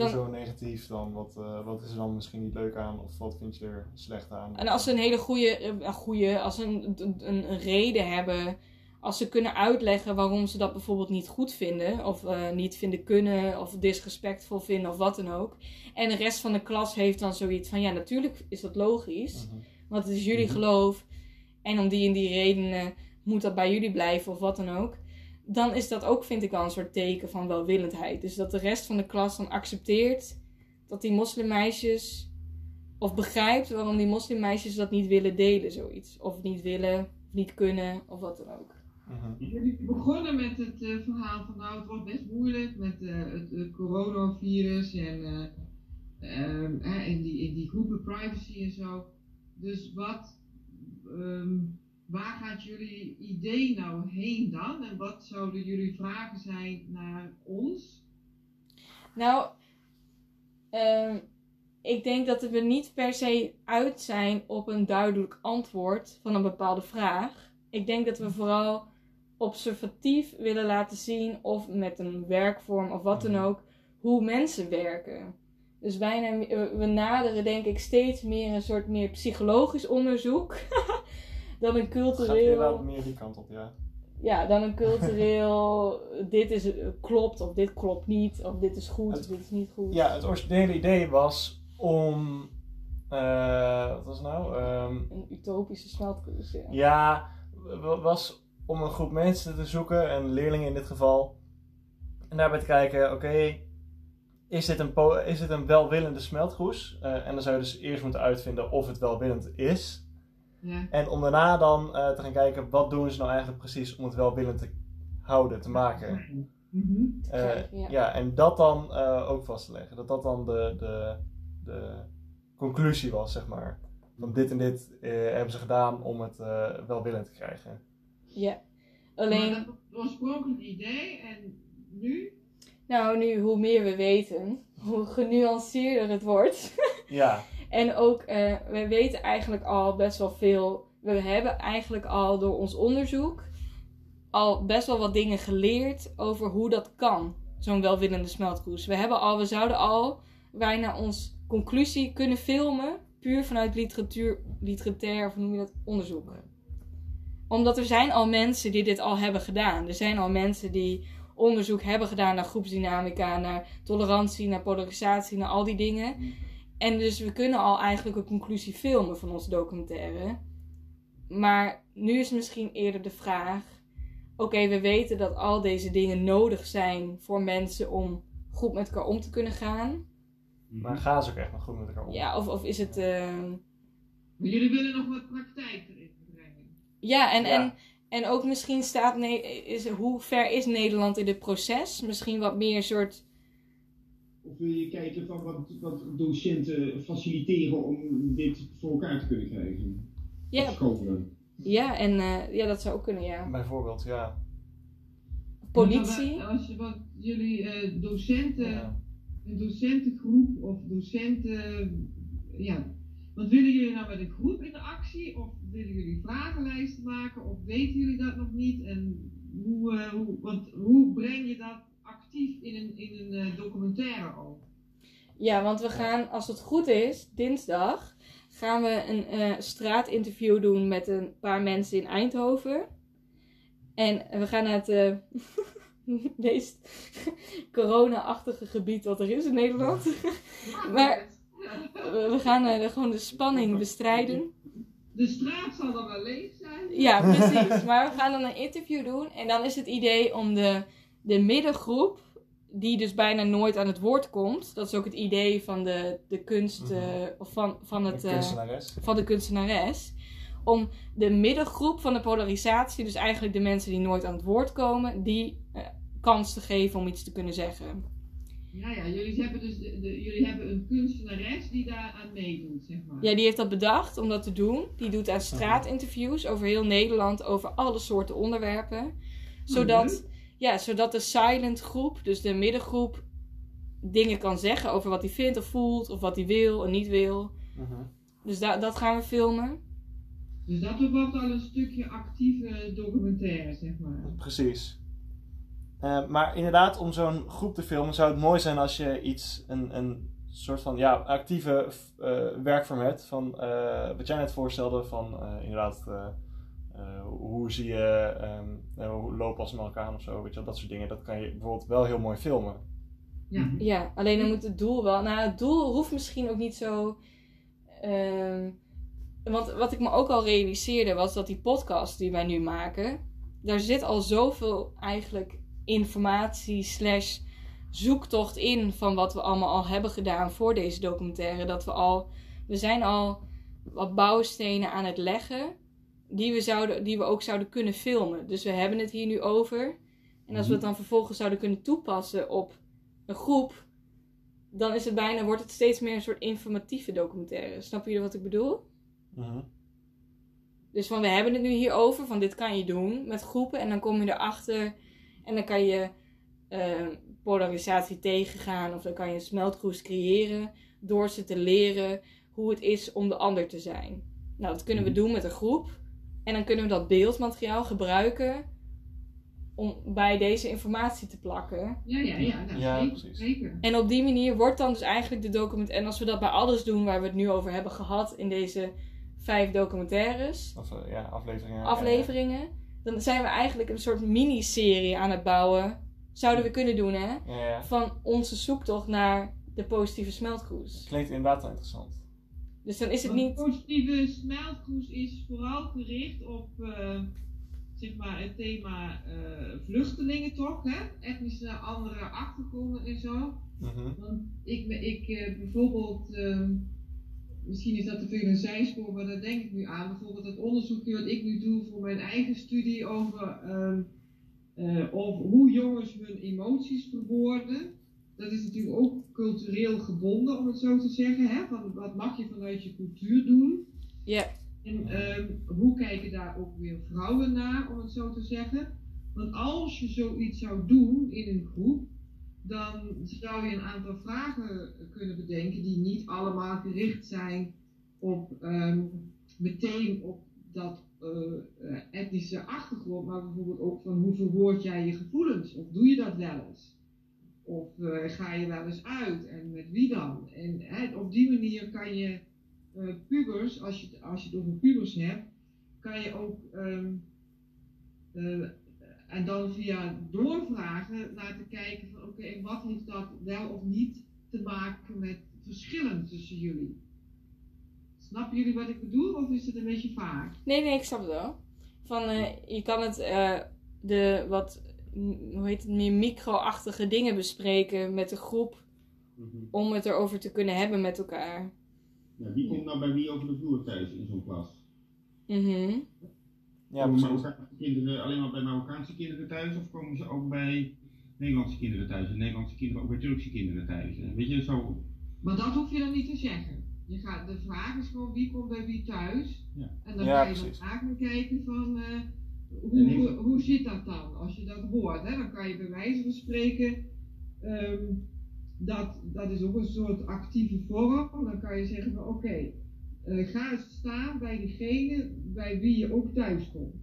dan- Hoezo negatief dan? Wat, eh, wat is er dan misschien niet leuk aan? Of wat vind je er slecht aan? En als ze een hele goede, eh, een goede als ze een, een, een reden hebben, als ze kunnen uitleggen waarom ze dat bijvoorbeeld niet goed vinden, of eh, niet vinden kunnen, of disrespectvol vinden, of wat dan ook. En de rest van de klas heeft dan zoiets van, ja, natuurlijk is dat logisch, Mhm. want het is jullie Mhm. geloof, en om die en die redenen moet dat bij jullie blijven, of wat dan ook. Dan is dat ook, vind ik wel, een soort teken van welwillendheid. Dus dat de rest van de klas dan accepteert dat die moslimmeisjes of begrijpt waarom die moslimmeisjes dat niet willen delen, zoiets. Of niet willen, of niet kunnen, of wat dan ook. Mhm. Jullie begonnen met het eh, verhaal van nou het wordt best moeilijk met eh, het coronavirus en eh, ehm, eh, in, die, in die groepen privacy en zo. Dus wat, ehm, waar gaat jullie idee nou heen dan? En wat zouden jullie vragen zijn naar ons? Nou, ehm, ik denk dat we niet per se uit zijn op een duidelijk antwoord van een bepaalde vraag. Ik denk dat we vooral observatief willen laten zien, of met een werkvorm of wat dan ook, hoe mensen werken. Dus bijna, eh, we naderen denk ik steeds meer een soort meer psychologisch onderzoek dan een Het gaat cultureel meer die kant op, ja. ja, dan een cultureel, dit is, eh, klopt of dit klopt niet, of dit is goed Het- of dit is niet goed. Ja, het originele idee was om... eh, wat was het nou? Ehm, Een utopische smeltkroes, ja. ja, wa- was om een groep mensen te zoeken, en leerlingen in dit geval. En daarbij te kijken, oké, is, dit een is dit een welwillende smeltgroes? Eh, en dan zou je dus eerst moeten uitvinden of het welwillend is. Ja. En om daarna dan eh, te gaan kijken, wat doen ze nou eigenlijk precies om het welwillend te houden, te maken. Mhm. Eh, krijgen, ja. ja. en dat dan eh, ook vast te leggen. Dat dat dan de, de, de conclusie was, zeg maar. Van dit en dit eh, hebben ze gedaan om het eh, welwillend te krijgen. Ja. Maar Alleen, dat oorspronkelijke idee en nu? nou nu hoe meer we weten, hoe genuanceerder het wordt. Ja, En ook, eh, we weten eigenlijk al best wel veel. We hebben eigenlijk al door ons onderzoek al best wel wat dingen geleerd over hoe dat kan. Zo'n welwillende smeltkroes. We hebben al, we zouden al bijna ons conclusie kunnen filmen. Puur vanuit literatuur, literatair, of noem je dat, onderzoek. Omdat er zijn al mensen die dit al hebben gedaan. Er zijn al mensen die onderzoek hebben gedaan naar groepsdynamica, naar tolerantie, naar polarisatie, naar al die dingen. En dus we kunnen al eigenlijk een conclusie filmen van onze documentaire. Maar nu is misschien eerder de vraag: oké, we weten dat al deze dingen nodig zijn voor mensen om goed met elkaar om te kunnen gaan. maar gaan ze ook echt nog goed met elkaar om? Ja, of, of is het. eh, Maar jullie willen nog wat praktijk erin brengen. Ja, en, Ja. En, en ook misschien staat. Ne- is, hoe ver is Nederland in dit proces? Misschien wat meer soort. Of wil je kijken van wat, wat docenten faciliteren om dit voor elkaar te kunnen krijgen? Ja, Of scholen. ja en eh, ja, dat zou ook kunnen, ja. Bijvoorbeeld, ja. Politie. Maar Als je, wat jullie eh, docenten, ja. een docentengroep of docenten, ja. Want willen jullie nou met een groep in de actie of willen jullie vragenlijsten maken of weten jullie dat nog niet? En hoe, eh, hoe, want hoe breng je dat actief in een, in een eh, documentaire ook? Ja, want we gaan, als het goed is, dinsdag gaan we een eh, straatinterview doen met een paar mensen in Eindhoven. En we gaan naar het eh, meest corona-achtige gebied wat er is in Nederland. Maar- We gaan gewoon de spanning bestrijden. De straat zal dan wel leeg zijn. Ja, precies. Maar we gaan dan een interview doen. En dan is het idee om de, de middengroep, die dus bijna nooit aan het woord komt. Dat is ook het idee van de, de kunst, eh, of van, van, het, Een eh, kunstenares. van de kunstenares. Om de middengroep van de polarisatie, dus eigenlijk de mensen die nooit aan het woord komen, die eh, kans te geven om iets te kunnen zeggen. Ja, ja, jullie hebben dus de, de- jullie hebben een kunstenares die daar aan meedoet, zeg maar. Ja, die heeft dat bedacht om dat te doen. Die doet aan straatinterviews over heel Nederland, over alle soorten onderwerpen. Zodat, ja, zodat de silent groep, dus de middengroep, dingen kan zeggen over wat hij vindt of voelt, of wat hij wil en niet wil. Mhm. Dus da dat gaan we filmen. Dus dat wordt al een stukje actieve documentaire, zeg maar. Precies. Eh, maar inderdaad, om zo'n groep te filmen zou het mooi zijn als je iets, een, een soort van ja, actieve eh, werkvorm hebt. Van eh, wat jij net voorstelde, van eh, inderdaad, eh, hoe zie je, ehm, eh, hoe lopen als met elkaar aan of zo, weet je wel, dat soort dingen. Dat kan je bijvoorbeeld wel heel mooi filmen. Ja. Ja, alleen dan moet het doel wel. Nou, het doel hoeft misschien ook niet zo. ehm, want wat ik me ook al realiseerde was dat die podcast die wij nu maken, daar zit al zoveel eigenlijk informatie slash zoektocht in van wat we allemaal al hebben gedaan voor deze documentaire. Dat we al, we zijn al wat bouwstenen aan het leggen die we, zouden, die we ook zouden kunnen filmen. Dus we hebben het hier nu over. En als we het dan vervolgens zouden kunnen toepassen op een groep, dan is het bijna, wordt het steeds meer een soort informatieve documentaire. Snappen jullie wat ik bedoel? Mhm. Dus van we hebben het nu hier over, van dit kan je doen met groepen. En dan kom je erachter en dan kan je eh, polarisatie tegengaan. Of dan kan je een smeltkroes creëren door ze te leren hoe het is om de ander te zijn. Nou, dat kunnen we doen met een groep. En dan kunnen we dat beeldmateriaal gebruiken om bij deze informatie te plakken. Ja, ja, ja. Nou, Ja, zeker, precies. zeker. En op die manier wordt dan dus eigenlijk de document. En als we dat bij alles doen waar we het nu over hebben gehad in deze vijf documentaires, Of eh, ja, afleveringen. afleveringen, dan zijn we eigenlijk een soort miniserie aan het bouwen. Zouden we kunnen doen, hè? Ja, ja, ja. Van onze zoektocht naar de positieve smeltkroes. Klinkt inderdaad wel interessant. Dus dan is het Want niet. positieve smeltkroes is vooral gericht op eh, zeg maar, het thema eh, vluchtelingen toch, hè? etnische andere achtergronden en zo. Mhm. Want ik, ik eh, bijvoorbeeld, ehm, misschien is dat te veel een zijspoor, maar daar denk ik nu aan. Bijvoorbeeld het onderzoekje wat ik nu doe voor mijn eigen studie over, ehm, eh, over hoe jongens hun emoties verwoorden. Dat is natuurlijk ook cultureel gebonden, om het zo te zeggen. Hè? Van, wat mag je vanuit je cultuur doen? Ja. En ehm, hoe kijken daar ook weer vrouwen naar, om het zo te zeggen? Want als je zoiets zou doen in een groep, dan zou je een aantal vragen kunnen bedenken die niet allemaal gericht zijn op ehm, meteen op dat eh, eh, etnische achtergrond, maar bijvoorbeeld ook van hoe verwoord jij je gevoelens? Of doe je dat wel eens? Of eh, ga je wel eens uit en met wie dan? En op die manier kan je eh, pubers, als je, als je het over pubers hebt, kan je ook ehm, eh, en dan via doorvragen laten kijken van oké, wat heeft dat wel of niet te maken met verschillen tussen jullie? Snappen jullie wat ik bedoel of is het een beetje vaag? Nee, nee, ik snap het wel. Van, je kan het, de wat, hoe heet het, meer micro-achtige dingen bespreken met de groep. Mhm. Om het erover te kunnen hebben met elkaar. Ja, wie komt nou bij wie over de vloer thuis in zo'n klas? Mhm. Ja, komen. Marokkaanse kinderen alleen maar bij Marokkaanse kinderen thuis of komen ze ook bij Nederlandse kinderen thuis en Nederlandse kinderen ook bij Turkse kinderen thuis? En Weet je, zo. Maar dat hoef je dan niet te zeggen. Je gaat, de vraag is gewoon wie komt bij wie thuis. Ja. En dan Ja, ga je dan gaan kijken van eh, hoe, hoe, hoe zit dat dan als je dat hoort. Hè? Dan kan je bij wijze van spreken, ehm, dat, dat is ook een soort actieve vorm. Dan kan je zeggen van oké, eh, ga eens staan bij diegene bij wie je ook thuis komt.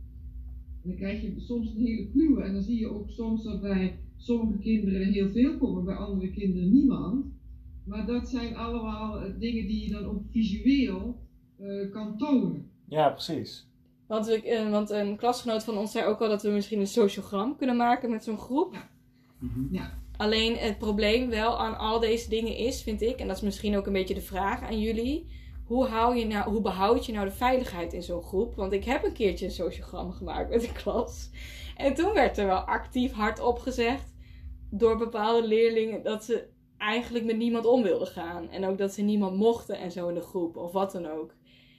En dan krijg je soms een hele kluwe en dan zie je ook soms dat bij sommige kinderen heel veel komen, bij andere kinderen niemand. Maar dat zijn allemaal eh, dingen die je dan ook visueel eh, kan tonen. Ja, precies. Want, we, eh, want een klasgenoot van ons zei ook al dat we misschien een sociogram kunnen maken met zo'n groep. Mhm. Alleen het probleem wel aan al deze dingen is, vind ik, en dat is misschien ook een beetje de vraag aan jullie. Hoe, hou je nou, hoe behoud je nou de veiligheid in zo'n groep? Want ik heb een keertje een sociogram gemaakt met de klas. En toen werd er wel actief hardop gezegd door bepaalde leerlingen dat ze eigenlijk met niemand om wilden gaan. En ook dat ze niemand mochten en zo in de groep, of wat dan ook.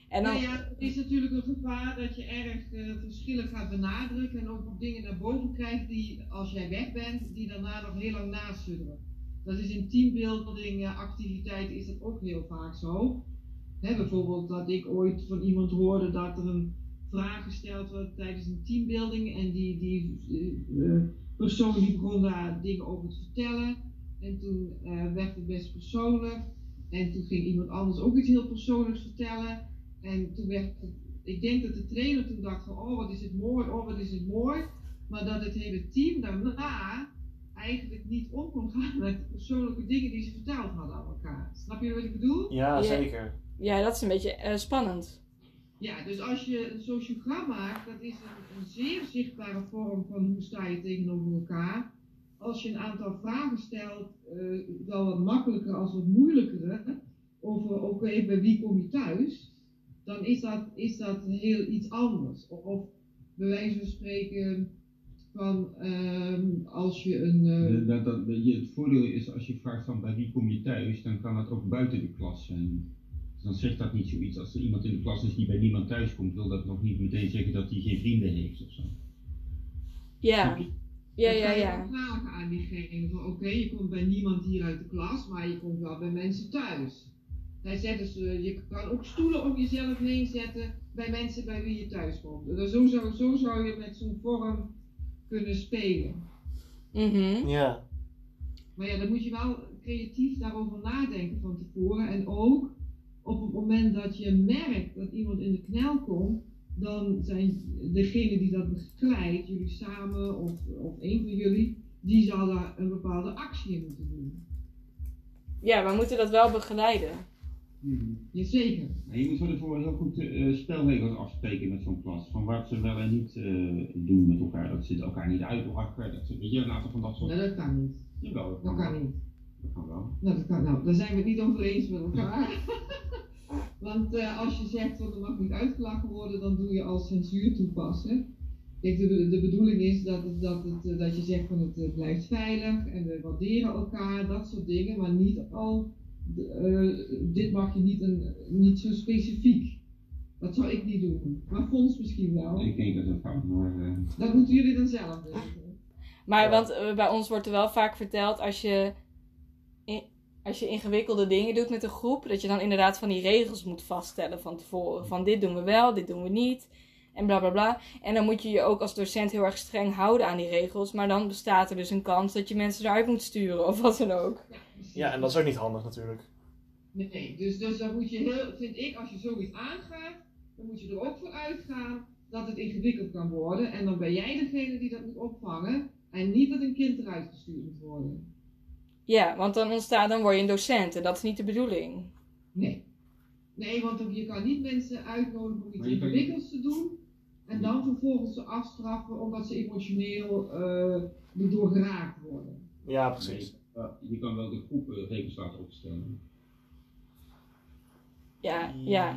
En dan, ja, het is natuurlijk een gevaar dat je erg eh, verschillen gaat benadrukken en ook op dingen naar boven krijgt die, als jij weg bent, die daarna nog heel lang nasudderen. Dat is in teambuilding eh, activiteiten is dat ook heel vaak zo. Hè, bijvoorbeeld dat ik ooit van iemand hoorde dat er een vraag gesteld werd tijdens een teambuilding en die, die eh, persoon die begon daar dingen over te vertellen. En toen werd het best persoonlijk. En toen ging iemand anders ook iets heel persoonlijks vertellen. En toen werd het, ik denk dat de trainer toen dacht van, oh wat is het mooi, oh wat is het mooi. Maar dat het hele team daarna eigenlijk niet om kon gaan met de persoonlijke dingen die ze verteld hadden aan elkaar. Snap je wat ik bedoel? Ja, zeker. ja, dat is een beetje eh, spannend. Ja, dus als je een sociogram maakt, dat is een, een zeer zichtbare vorm van hoe sta je tegenover elkaar. Als je een aantal vragen stelt, eh, wel wat makkelijker als wat moeilijkere, over oké, bij wie kom je thuis, dan is dat, is dat heel iets anders. Of, of bij wijze van spreken van ehm, als je een... eh, De- dat, dat, je, het voordeel is als je vraagt van bij wie kom je thuis, dan kan dat ook buiten de klas zijn. Dus dan zegt dat niet zoiets. Als er iemand in de klas is die bij niemand thuis komt, wil dat nog niet meteen zeggen dat hij geen vrienden heeft of zo. Ja, ja, Dan ja, kan je ja. ook vragen aan diegene van oké, je komt bij niemand hier uit de klas, maar je komt wel bij mensen thuis. Hij zegt dus, je kan ook stoelen om jezelf heen zetten bij mensen bij wie je thuis komt. Dus zo, zou, zo zou je met zo'n vorm kunnen spelen. Mhm. Ja. Maar ja, dan moet je wel creatief daarover nadenken van tevoren. En ook op het moment dat je merkt dat iemand in de knel komt, dan zijn degene die dat begeleidt, jullie samen of, of een van jullie, die zal daar een bepaalde actie in moeten doen. Ja, we moeten dat wel begeleiden. Jazeker. Maar je moet van tevoren heel goed eh, spelregels afspreken met zo'n klas. Van wat ze wel en niet eh, doen met elkaar. Dat ze elkaar niet uitlachen. Dat ze, weet je, een aantal van dat soort. Nee, dat kan niet. Jawel, dat Dat kan, kan wel. niet. Dat kan wel. Nou, dat kan, nou, daar zijn we het niet over eens met elkaar. Want eh, als je zegt dat er mag niet uitgelachen worden, dan doe je al censuur toepassen. Kijk, de, de bedoeling is dat, het, dat, het, dat je zegt van het blijft veilig en we waarderen elkaar, dat soort dingen, maar niet al, eh, dit mag je niet, een, niet zo specifiek. Dat zou ik niet doen. Maar Fons misschien wel. Ik denk dat dat fout, maar eh, Dat moeten jullie dan zelf weten. Maar Ja. want eh, bij ons wordt er wel vaak verteld als je, in- als je ingewikkelde dingen doet met een groep, dat je dan inderdaad van die regels moet vaststellen van tevoren. Van dit doen we wel, dit doen we niet. En bla bla bla. En dan moet je je ook als docent heel erg streng houden aan die regels. Maar dan bestaat er dus een kans dat je mensen eruit moet sturen of wat dan ook. Precies. Ja, en dat is ook niet handig natuurlijk. Nee, dus, dus dan moet je heel, vind ik, als je zoiets aangaat, dan moet je er ook voor uitgaan dat het ingewikkeld kan worden. En dan ben jij degene die dat moet opvangen. En niet dat een kind eruit gestuurd moet worden. Ja, want dan ontstaat, dan word je een docent en dat is niet de bedoeling. Nee. Nee, want je kan niet mensen uitnodigen om iets ingewikkelds te doen. En dan vervolgens ze afstraffen omdat ze emotioneel eh erdoor geraakt worden. Ja, precies. Je kan wel de groep eh, regels laten opstellen. Ja, ja.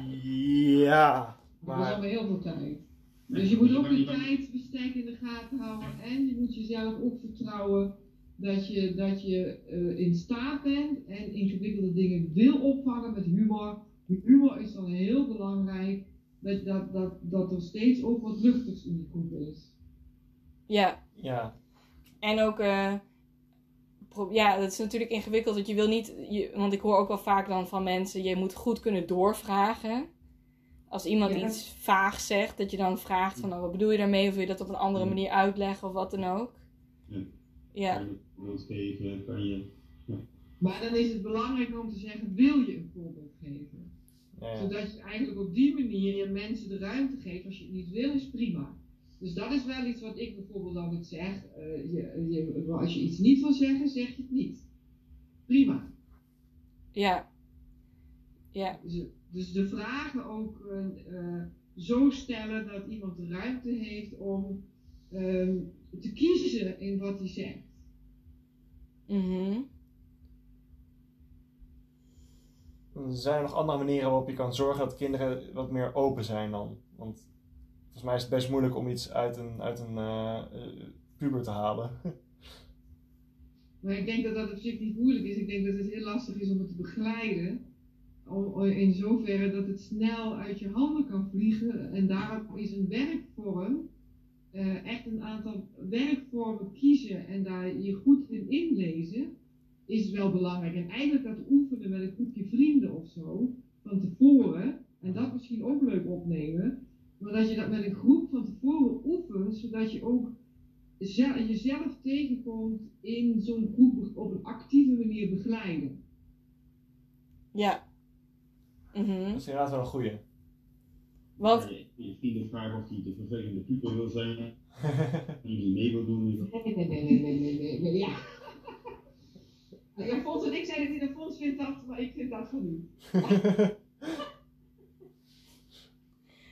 Ja, Maar dat is allemaal heel veel tijd. Dus je moet ook je kan- tijdsbestek in de gaten houden. En je moet jezelf ook vertrouwen dat je, dat je eh, in staat bent en ingewikkelde dingen wil opvangen met humor. Humor is dan heel belangrijk. Dat, dat, dat, dat er steeds ook wat luchtigs in die groep is. Ja, ja, En ook, eh, ja, dat is natuurlijk ingewikkeld. Want je wil niet, je, want ik hoor ook wel vaak dan van mensen, je moet goed kunnen doorvragen. Als iemand Ja. iets vaag zegt, dat je dan vraagt van, nou, wat bedoel je daarmee? Of wil je dat op een andere Ja. manier uitleggen of wat dan ook. Ja. Ja, Kan je voorbeeld geven, kan je... Maar dan is het belangrijk om te zeggen, wil je een voorbeeld geven? ja, ja. Zodat je eigenlijk op die manier je mensen de ruimte geeft. Als je het niet wil, is prima. Dus dat is wel iets wat ik bijvoorbeeld altijd zeg. eh, je, je, als je iets niet wil zeggen, zeg je het niet. Prima. ja. Ja, Dus, dus de vragen ook eh, eh, zo stellen dat iemand de ruimte heeft om ehm, te kiezen in wat hij zegt. mhm. Zijn er nog andere manieren waarop je kan zorgen dat kinderen wat meer open zijn dan? Want volgens mij is het best moeilijk om iets uit een, uit een eh, eh, puber te halen. Maar ik denk dat dat op niet moeilijk is. Ik denk dat het heel lastig is om het te begeleiden. In zoverre dat het snel uit je handen kan vliegen. En daarom is een werkvorm, eh, echt een aantal werkvormen kiezen en daar je goed in inlezen, is wel belangrijk. En eigenlijk dat oefenen met een groepje vrienden of zo, van tevoren, en dat misschien ook leuk opnemen. Maar dat je dat met een groep van tevoren oefent, zodat je ook zel- jezelf tegenkomt in zo'n groep op een actieve manier begeleiden. ja. Mhm. Dat is inderdaad wel een goeie. Want, Je, je vrienden vragen of hij de vervelende puber wil zijn, die niet mee wil doen. Nee, nee, nee, nee, nee, nee, nee, nee, ja. Ja, Fons en ik zeiden niet dat Fons vindt dat, maar ik vind dat van u.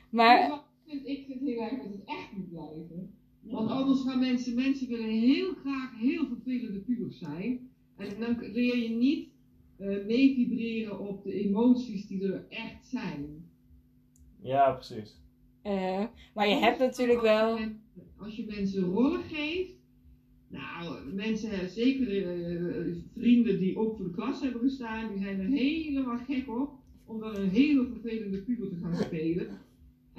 maar, Ik vind, ik vind heel erg dat het echt moet blijven. Want anders gaan mensen, mensen willen heel graag heel vervelende pubers zijn. En dan leer je niet eh mee vibreren op de emoties die er echt zijn. ja, precies. eh, maar je hebt natuurlijk wel, Als je, men- als je mensen rollen geeft. Nou, mensen, zeker eh, vrienden die ook voor de klas hebben gestaan, die zijn er helemaal gek op om dan een hele vervelende puber te gaan spelen.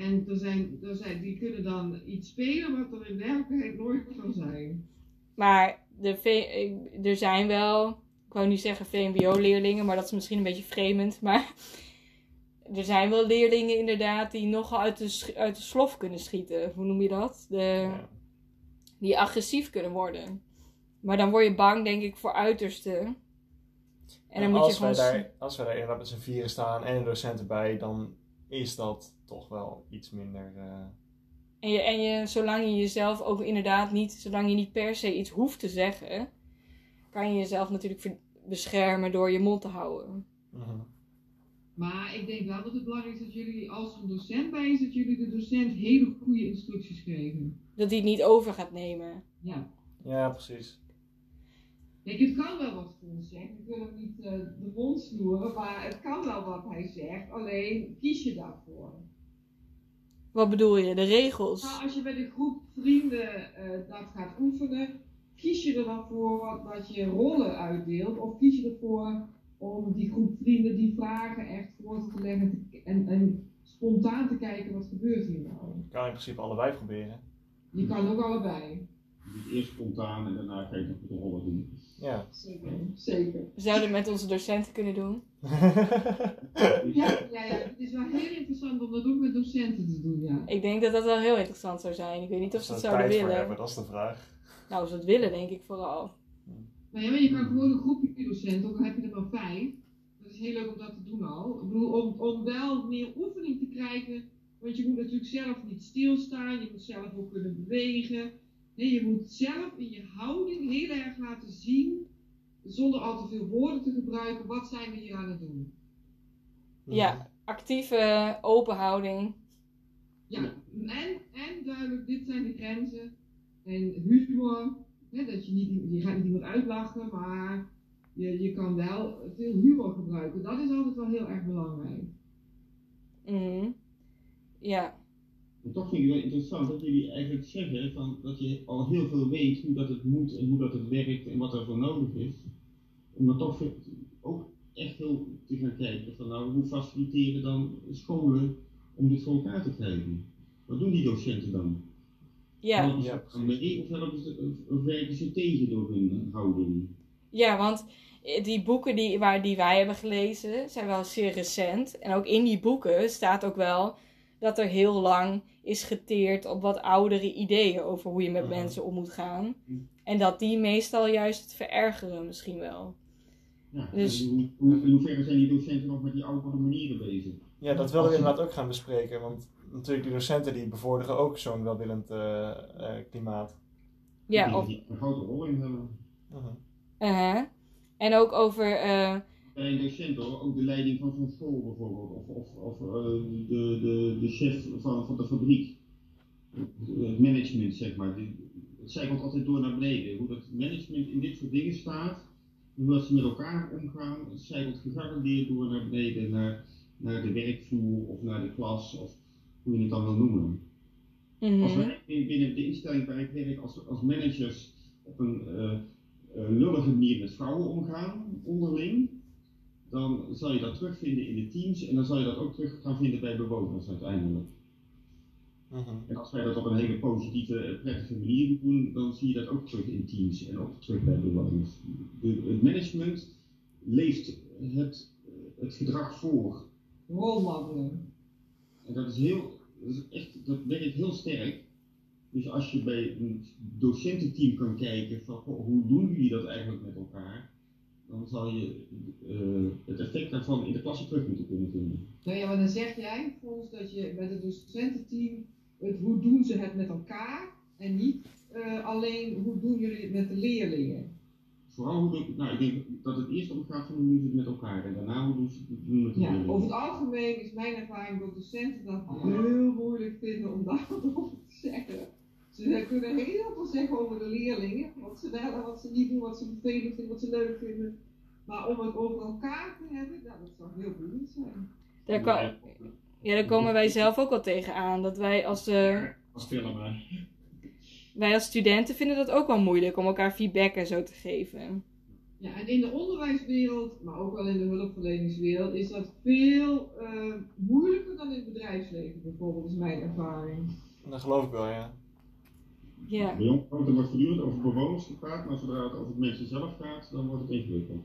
En er zijn, er zijn, die kunnen dan iets spelen wat er in werkelijkheid nooit kan zijn. maar de er zijn wel, ik wou niet zeggen VMBO-leerlingen, maar dat is misschien een beetje vreemd, maar er zijn wel leerlingen inderdaad die nogal uit de, uit de slof kunnen schieten. Hoe noem je dat? De, Ja. Die agressief kunnen worden. Maar dan word je bang, denk ik, voor uitersten. En dan En moet je als, wij gewoon... daar, als wij daar inderdaad met z'n vieren staan en een docent erbij, dan is dat toch wel iets minder. eh, En, je, en je, zolang je jezelf ook inderdaad niet, zolang je niet per se iets hoeft te zeggen, kan je jezelf natuurlijk beschermen door je mond te houden. mhm. Maar ik denk wel dat het belangrijk is dat jullie, als er een docent bij is, dat jullie de docent hele goede instructies geven. Dat hij het niet over gaat nemen. Ja. Ja, precies. Kijk, het kan wel wat Fons zegt. Ik wil hem niet eh, de mond snoeren, maar het kan wel wat hij zegt. Alleen kies je daarvoor. Wat bedoel je? De regels? Nou, als je met een groep vrienden eh, dat gaat oefenen, kies je er dan voor wat, dat je rollen uitdeelt? Of kies je ervoor om die groep vrienden die vragen echt voor te leggen te- en, en spontaan te kijken wat gebeurt hier nou? kan in principe allebei proberen. Je kan ook allebei. Eerst spontaan en daarna ga je nog de rollen doen. Ja. Zeker. Zeker. We zouden het met onze docenten kunnen doen. Ja, ja, ja, het is wel heel interessant om dat ook met docenten te doen, ja. Ik denk dat dat wel heel interessant zou zijn. Ik weet niet of ze het Zou zouden tijd voor willen. hebben, dat is de vraag. Nou, ze het willen denk ik vooral. Nou ja, maar je kan gewoon een groepje docenten, ook al heb je er maar vijf. Dat is heel leuk om dat te doen al. Ik bedoel, om, om wel meer oefening te krijgen. Want je moet natuurlijk zelf niet stilstaan, je moet zelf ook kunnen bewegen. Nee, je moet zelf in je houding heel erg laten zien, zonder al te veel woorden te gebruiken, wat zijn we hier aan het doen. Ja, actieve, open houding. Ja, en, en duidelijk, dit zijn de grenzen. En humor, hè, dat je, niet, je gaat niet iemand uitlachen, maar je, je kan wel veel humor gebruiken. Dat is altijd wel heel erg belangrijk. Mhm. Ja, En toch vind ik het wel interessant dat jullie eigenlijk zeggen van, dat je al heel veel weet hoe dat het moet en hoe dat het werkt en wat er voor nodig is. Om dan toch ook echt heel te gaan kijken van nou, hoe faciliteren dan scholen om dit voor elkaar te krijgen? Wat doen die docenten dan? ja. Helpen ze Ja, mee of, helpen ze, of werken ze tegen door hun houding? ja want die boeken die, waar, die wij hebben gelezen zijn wel zeer recent. En ook in die boeken staat ook wel dat er heel lang is geteerd op wat oudere ideeën over hoe je met mensen om moet gaan. Mhm. En dat die meestal juist het verergeren misschien wel. Ja, Dus- in hoeverre zijn die docenten nog met die oude manieren bezig? Ja, dat willen we inderdaad ook gaan bespreken. Want natuurlijk, die docenten die bevorderen ook zo'n welwillend eh, eh, klimaat. Ja, die, of, die een grote rol in hebben. Mhm. uh-huh. En ook over, eh, Bij een docent hoor, ook de leiding van zo'n school bijvoorbeeld, of, of, of eh, de, de, de chef van, van de fabriek. Het management zeg maar, het zijpelt altijd door naar beneden. Hoe dat management in dit soort dingen staat, hoe dat ze met elkaar omgaan, het zijpelt gegarandeerd door naar beneden, naar, naar de werkvloer of naar de klas, of hoe je het dan wil noemen. Als mhm. wij in- binnen de instelling waar ik werk als, als managers op een eh, eh, lullige manier met vrouwen omgaan, onderling, dan zal je dat terugvinden in de teams en dan zal je dat ook terug gaan vinden bij bewoners uiteindelijk. Mhm. En als wij dat op een hele positieve, prettige manier doen, dan zie je dat ook terug in teams en ook terug bij bewoners. De, het management leeft het, het gedrag voor. Rolmodellen. En dat is heel, dat is echt, dat werkt heel sterk. Dus als je bij een docententeam kan kijken van hoe doen jullie dat eigenlijk met elkaar, dan zal je eh, het effect daarvan in de klasse terug moeten kunnen vinden. Nou ja, maar dan zeg jij volgens dat je bij het docententeam, het, hoe doen ze het met elkaar en niet eh, alleen hoe doen jullie het met de leerlingen. Vooral hoe de, nou, ik denk dat het eerst om gaat van hoe doen ze het met elkaar en daarna hoe doen ze het doen met de Ja, leerlingen. over het algemeen is mijn ervaring dat docenten dat heel moeilijk vinden om daar wat over te zeggen. Ze kunnen heel veel zeggen over de leerlingen, wat ze wel en wat ze niet doen, wat ze vervelend vinden, wat ze leuk vinden. Maar om het over elkaar te hebben, nou, dat zou heel moeilijk zijn. Daar, kan, ja, daar komen wij zelf ook wel tegen aan. Dat wij als, eh, Stil maar. wij als studenten vinden dat ook wel moeilijk om elkaar feedback en zo te geven. Ja, en in de onderwijswereld, maar ook wel in de hulpverleningswereld, is dat veel eh, moeilijker dan in het bedrijfsleven bijvoorbeeld, is mijn ervaring. Dat geloof ik wel, ja. Ja. Bij ons er wordt voortdurend over bewoners gepraat, maar zodra het over het mensen zelf gaat, dan wordt het ingewikkeld.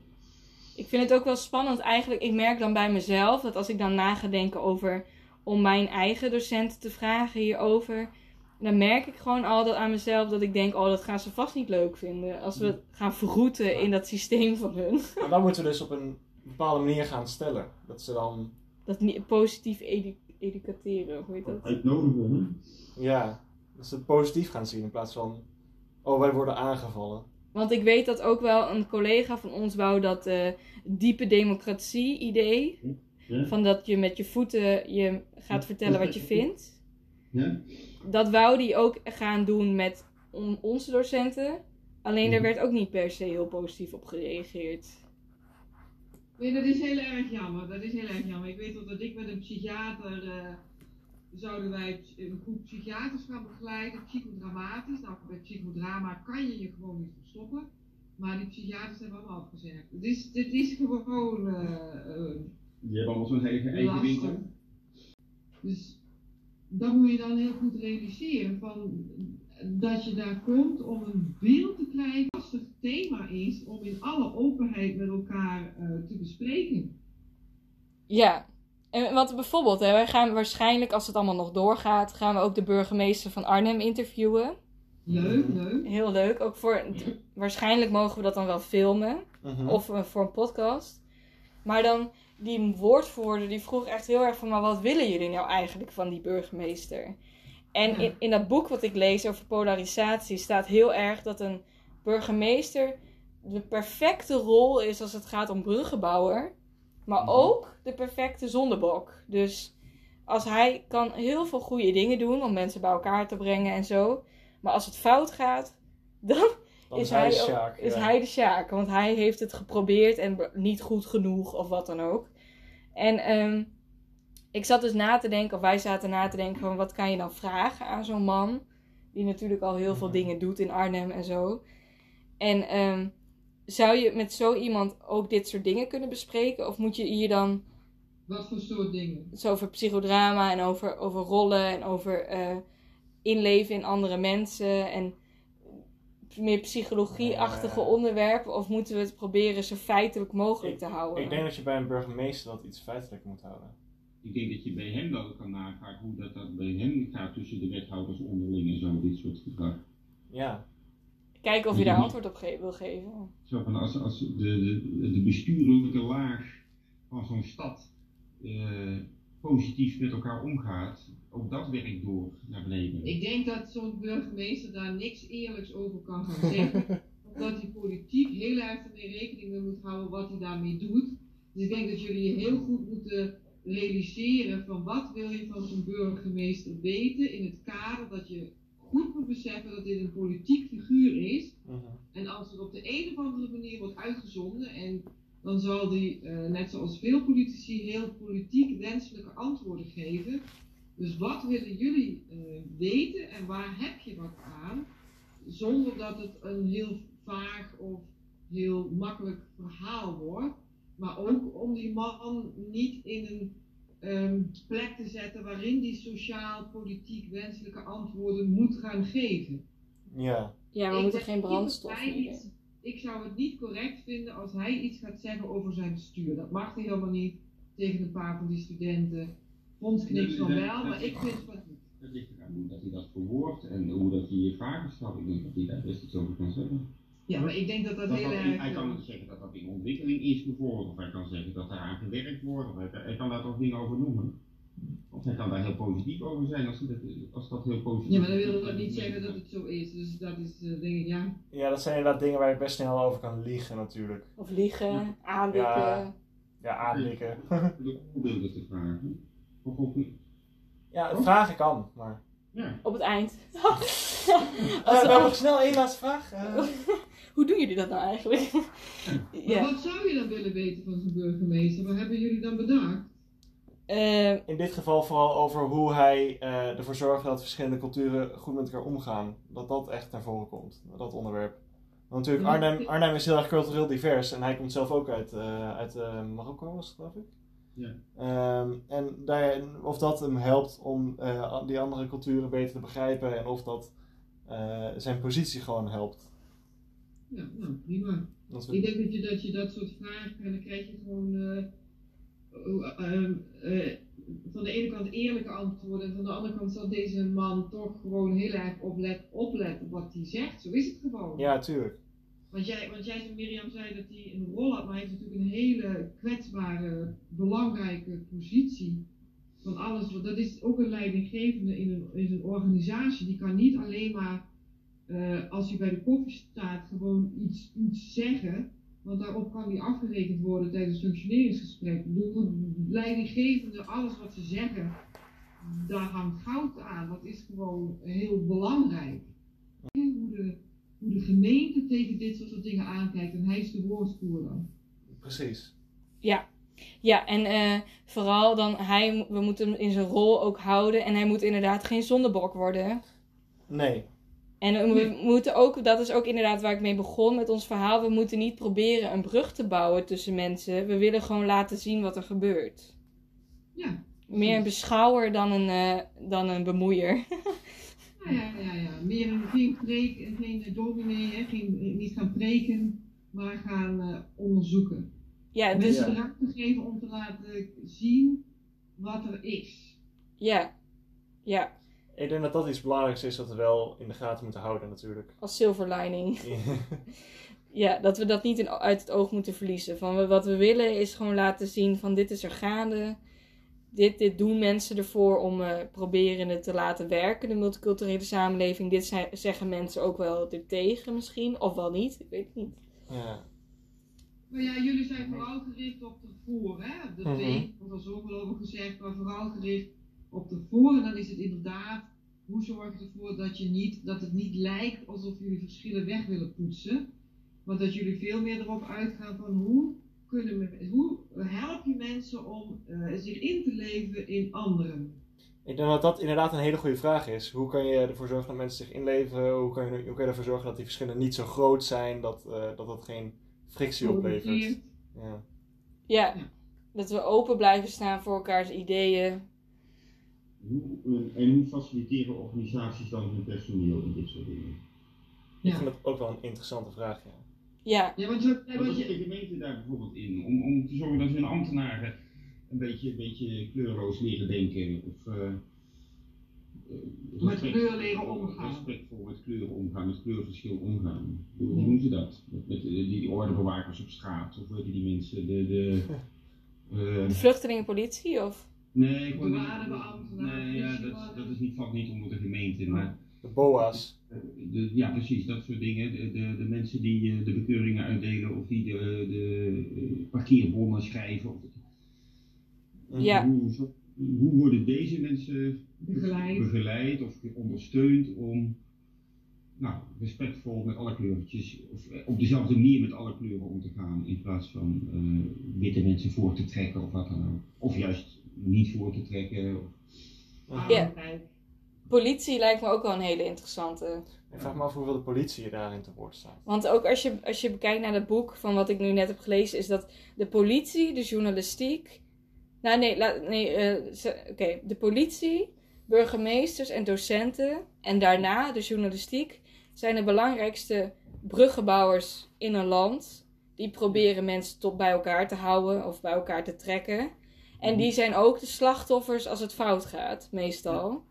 Ik vind het ook wel spannend eigenlijk. Ik merk dan bij mezelf dat als ik dan na ga denken over om mijn eigen docenten te vragen hierover, dan merk ik gewoon al dat aan mezelf dat ik denk, oh dat gaan ze vast niet leuk vinden als we het gaan verroeten in dat systeem van hun. Maar dan moeten we dus op een bepaalde manier gaan stellen. Dat ze dan, Dat niet positief edu educateren, hoe heet dat? Uitnodigen, hè? ja, dat ze het positief gaan zien in plaats van, oh wij worden aangevallen. Want ik weet dat ook wel een collega van ons wou dat eh, diepe democratie idee. Ja? Van dat je met je voeten je gaat vertellen wat je vindt. Ja? Dat wou die ook gaan doen met on- onze docenten. Alleen daar werd ook niet per se heel positief op gereageerd. Nee, dat is heel erg jammer. Dat is heel erg jammer. Ik weet wel dat ik met een psychiater eh, zouden wij een groep psychiaters gaan begeleiden, psychodramatisch. Nou, bij psychodrama kan je je gewoon niet verstoppen. Maar die psychiaters hebben allemaal afgezegd. Het is, dit is gewoon uh, uh, Die hebben allemaal zo'n eigen, eigen winkel. Dus dat moet je dan heel goed realiseren. Van, dat je daar komt om een beeld te krijgen als het thema is om in alle openheid met elkaar uh, te bespreken. Ja, en wat bijvoorbeeld, hè, wij gaan waarschijnlijk, als het allemaal nog doorgaat, gaan we ook de burgemeester van Arnhem interviewen. Leuk, leuk. Heel leuk. Ook voor, waarschijnlijk mogen we dat dan wel filmen. Mhm. Of uh, voor een podcast. Maar dan, die woordvoerder, die vroeg echt heel erg van, maar wat willen jullie nou eigenlijk van die burgemeester? En in, in dat boek wat ik lees over polarisatie staat heel erg dat een burgemeester de perfecte rol is als het gaat om bruggenbouwer. Maar Mhm. ook de perfecte zondebok. Dus als hij kan heel veel goede dingen doen om mensen bij elkaar te brengen en zo. Maar als het fout gaat, dan Dan is, hij, Sjaak, is ja. hij de Sjaak. Want hij heeft het geprobeerd en niet goed genoeg of wat dan ook. En ehm, ik zat dus na te denken, of wij zaten na te denken van wat kan je dan vragen aan zo'n man. Die natuurlijk al heel veel Mhm. dingen doet in Arnhem en zo. En ehm, zou je met zo iemand ook dit soort dingen kunnen bespreken? Of moet je hier dan Wat voor soort dingen? zo over psychodrama en over, over rollen en over eh, inleven in andere mensen en meer psychologie-achtige Ja. onderwerpen? Of moeten we het proberen zo feitelijk mogelijk te houden? Ik denk dat je bij een burgemeester dat iets feitelijk moet houden. Ik denk dat je bij hem wel kan navragen hoe dat, dat bij hem gaat tussen de wethouders onderling en zo, dit soort gedrag. Ja. Kijken of je daar antwoord op ge- wil geven. Zo van als, als de, de, de bestuurlijke laag van zo'n stad eh, positief met elkaar omgaat, ook dat werkt door naar beneden. Ik denk dat zo'n burgemeester daar niks eerlijks over kan gaan zeggen. omdat die politiek heel erg ermee rekening mee moet houden wat hij daarmee doet. Dus ik denk dat jullie heel goed moeten realiseren van wat wil je van zo'n burgemeester weten in het kader dat je goed moet beseffen dat dit een politiek figuur is. Mhm. En als er op de een of andere manier wordt uitgezonden en dan zal die, eh, net zoals veel politici, heel politiek wenselijke antwoorden geven. Dus wat willen jullie eh, weten en waar heb je wat aan? Zonder dat het een heel vaag of heel makkelijk verhaal wordt. Maar ook om die man niet in een ehm, plek te zetten waarin die sociaal-politiek wenselijke antwoorden moet gaan geven. Ja. Ja, we Ik moeten geen brandstof dat iets- Ik zou het niet correct vinden als hij iets gaat zeggen over zijn bestuur. Dat mag hij helemaal niet tegen een paar van die studenten. Knikt Nee, van wel, dat maar ik vind het niet. Het ligt eraan hoe dat hij dat verwoordt en hoe dat hij je vragen stelt. Ik denk dat hij daar best iets over kan zeggen. Ja, maar ik denk dat dat Dat heel dat- erg... hij kan eh, zeggen dat dat in ontwikkeling is bijvoorbeeld, of hij kan zeggen dat daar aan gewerkt wordt, of hij, kan- hij kan daar toch dingen over noemen. Of hij kan daar heel positief over zijn als, dat, als dat heel positief Ja, maar dan wil is. dat niet zeggen dat het zo is. Dus dat is, eh, denk ik, ja. ja, dat zijn inderdaad dingen waar je best snel over kan liegen natuurlijk. Of liegen, aandikken. Ja. Ja, aandikken. Voorbeelden te vragen. Of ook, ja, het vragen kan, maar... ja. Op het eind. Eh, we hebben nog snel één laatste vraag. Hoe doen jullie dat nou eigenlijk? Maar wat zou je dan willen weten van zo'n burgemeester? Wat hebben jullie dan bedacht? Eh, in dit geval vooral over hoe hij eh, ervoor zorgt dat verschillende culturen goed met elkaar omgaan. Dat dat echt naar voren komt, dat onderwerp. Want natuurlijk. Arnhem, Arnhem is heel erg cultureel divers en hij komt zelf ook uit, eh, uit eh, Marokko, was het geloof ik. Ja. Ehm, en daar, of dat hem helpt om eh, die andere culturen beter te begrijpen en of dat eh, zijn positie gewoon helpt. Ja, nou prima. Ik denk dat je dat, je dat soort vragen en dan krijg je gewoon eh, eh, ehm, eh, van de ene kant eerlijke antwoorden en van de andere kant zal deze man toch gewoon heel erg oplet, opletten wat hij zegt. Zo is het gewoon. ja, tuurlijk. Want jij, want jij, Mirjam, zei dat hij een rol had, maar hij heeft natuurlijk een hele kwetsbare, belangrijke positie. Van alles, wat- dat is ook een leidinggevende in een, in een organisatie. Die kan niet alleen maar, eh, als hij bij de koffie staat, gewoon iets, iets zeggen. Want daarop kan hij afgerekend worden tijdens het functioneringsgesprek. Bedoel, leidinggevende, alles wat ze zeggen, daar hangt goud aan. Dat is gewoon heel belangrijk. Hoe de, hoe de gemeente tegen dit soort dingen aankijkt. En hij is de woordvoerder. Precies. Ja, en eh, vooral dan hij, we moeten hem in zijn rol ook houden. En hij moet inderdaad geen zondebok worden. Nee. En we Nee. moeten ook, dat is ook inderdaad waar ik mee begon met ons verhaal. We moeten niet proberen een brug te bouwen tussen mensen. We willen gewoon laten zien wat er gebeurt. Ja. Meer een beschouwer dan een, eh, dan een bemoeier. Ja, ja, ja, ja. Meer een, geen preek, geen dominee, hè. Geen, niet gaan preken, maar gaan eh, onderzoeken. Ja, dus Mensen ruimte geven om te laten zien wat er is. ja. Ja, Ik denk dat dat iets belangrijks is dat we wel in de gaten moeten houden natuurlijk. als silver lining. Ja, dat we dat niet in, uit het oog moeten verliezen. Van we- wat we willen is gewoon laten zien van dit is er gaande. Dit, dit doen mensen ervoor om eh, proberen het te laten werken, de multiculturele samenleving. Dit zei- zeggen mensen ook wel er tegen misschien, of wel niet, ik weet het niet. ja. Maar ja, jullie zijn vooral gericht op de voor, hè? Op de wordt al zoveel over gezegd, maar vooral gericht op de voor. En dan is het inderdaad, hoe zorg je ervoor dat, je niet, dat het niet lijkt alsof jullie verschillen weg willen poetsen. Maar dat jullie veel meer erop uitgaan van hoe, kunnen we, hoe help je mensen om eh, zich in te leven in anderen. Ik denk dat dat inderdaad een hele goede vraag is. Hoe kan je ervoor zorgen dat mensen zich inleven? Hoe kan je, hoe kan je ervoor zorgen dat die verschillen niet zo groot zijn, dat eh, dat, dat geen frictie oplevert? Ja, Ja. dat we open blijven staan voor elkaars ideeën. Hoe, eh, en hoe faciliteren organisaties dan hun personeel in dit soort dingen? Ik Ja. vind dat ook wel een interessante vraag, ja. Ja, Ja, want, Wat de gemeente daar bijvoorbeeld in? Om, om te zorgen dat hun ambtenaren een beetje, een beetje kleurloos leren denken of eh, eh, Met respect- kleur leren omgaan. Respectvol met kleuren omgaan, met kleurverschil omgaan. Hoe Ja. doen ze dat? Met, met die, die ordebewakers op straat of weet je die mensen, de... de eh, de vluchtelingenpolitie of... nee, Douanebeambtenaren, Nee, ja, dat, dat is niet, valt niet onder de gemeente, maar... De BOA's. Eh, De, ja, precies, dat soort dingen. De, de, de mensen die eh, de bekeuringen uitdelen of die de, de eh, parkeerbonnen schrijven. Of, Ja. hoe, zo- hoe worden deze mensen Begeleid. begeleid of ondersteund om nou, respectvol met alle kleurtjes, of eh, op dezelfde manier met alle kleuren om te gaan, in plaats van eh, witte mensen voor te trekken of wat dan ook. Of juist niet voor te trekken. Ja. Politie lijkt me ook wel een hele interessante. Ik vraag me af hoeveel de politie daarin te woord staat. Want ook als je, als je bekijkt naar het boek van wat ik nu net heb gelezen, is dat de politie, de journalistiek. Nou, nee, laat- nee eh, oké. De politie, burgemeesters en docenten. En daarna de journalistiek zijn de belangrijkste bruggenbouwers in een land. Die proberen mensen tot bij elkaar te houden of bij elkaar te trekken. En die zijn ook de slachtoffers als het fout gaat, meestal.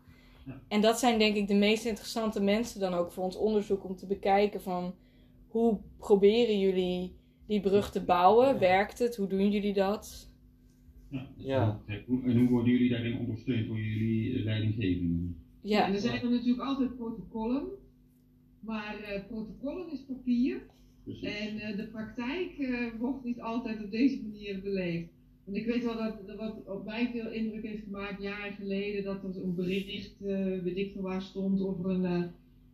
Ja. En dat zijn denk ik de meest interessante mensen dan ook voor ons onderzoek om te bekijken van hoe proberen jullie die brug te bouwen? Ja. Werkt het? Hoe doen jullie dat? ja, Ja. En hoe worden jullie daarin ondersteund door jullie eh, leidinggevenden? Ja, er zijn er natuurlijk altijd protocollen, maar eh, protocollen is papier Precies. en eh, de praktijk eh, wordt niet altijd op deze manier beleefd. Want ik weet wel dat, dat wat op mij veel indruk heeft gemaakt jaren geleden, dat er zo'n bericht, eh weet ik veel waar stond, over een eh,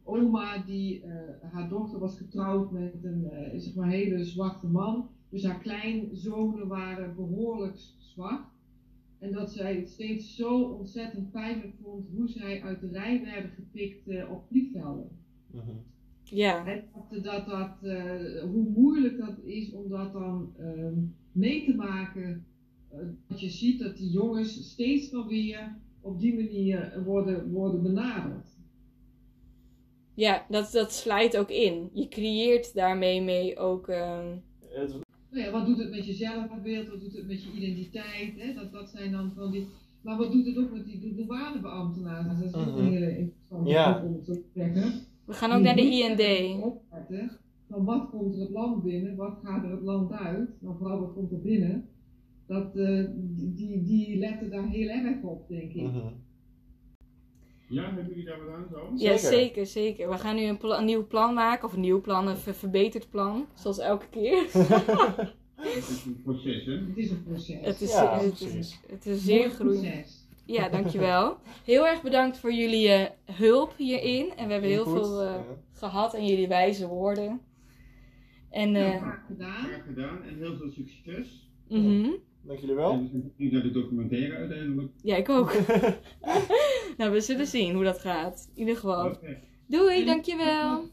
oma die, eh, haar dochter was getrouwd met een eh, zeg maar hele zwarte man. Dus haar kleinzonen waren behoorlijk zwart. En dat zij het steeds zo ontzettend pijnlijk vond hoe zij uit de rij werden gepikt op vliegvelden. Mhm. ja, En dat, dat, dat, eh, hoe moeilijk dat is om dat dan ehm, mee te maken. Eh, dat je ziet dat die jongens steeds maar weer op die manier worden, worden benaderd. ja dat, dat slijt ook in. Je creëert daarmee mee ook. ehm, Nou ja, wat doet het met je zelfbeeld, wat doet het met je identiteit? Hè? Dat, dat zijn dan van die. Maar wat doet het ook met die douanebeambtenaren? Dat is ook een Mhm. hele interessante Ja. om te zeggen. we gaan ook naar de IND. Van wat komt er het land binnen, wat gaat er het land uit, maar vooral wat komt er binnen. Dat, eh, die, die letten daar heel erg op, denk ik. Mhm. Ja, hebben jullie daar wat aan zo? Ja, Zeker. zeker. We gaan nu een, pla- een nieuw plan maken, of een nieuw plan, een ver- verbeterd plan, zoals elke keer. Het is een proces, hè? Het is een proces. Het is, Ja, het is, het is zeer groeiend. proces. Ja, dankjewel. Heel erg bedankt voor jullie eh, hulp hierin. En we hebben heel veel eh, ja. gehad en jullie wijze woorden. En eh graag gedaan. Graag gedaan en heel veel succes. mhm. Dank jullie wel. En gaan naar de documentaire uiteindelijk. Ja, ik ook. nou, we zullen zien hoe dat gaat. In ieder geval. Oké. Doei, dankjewel.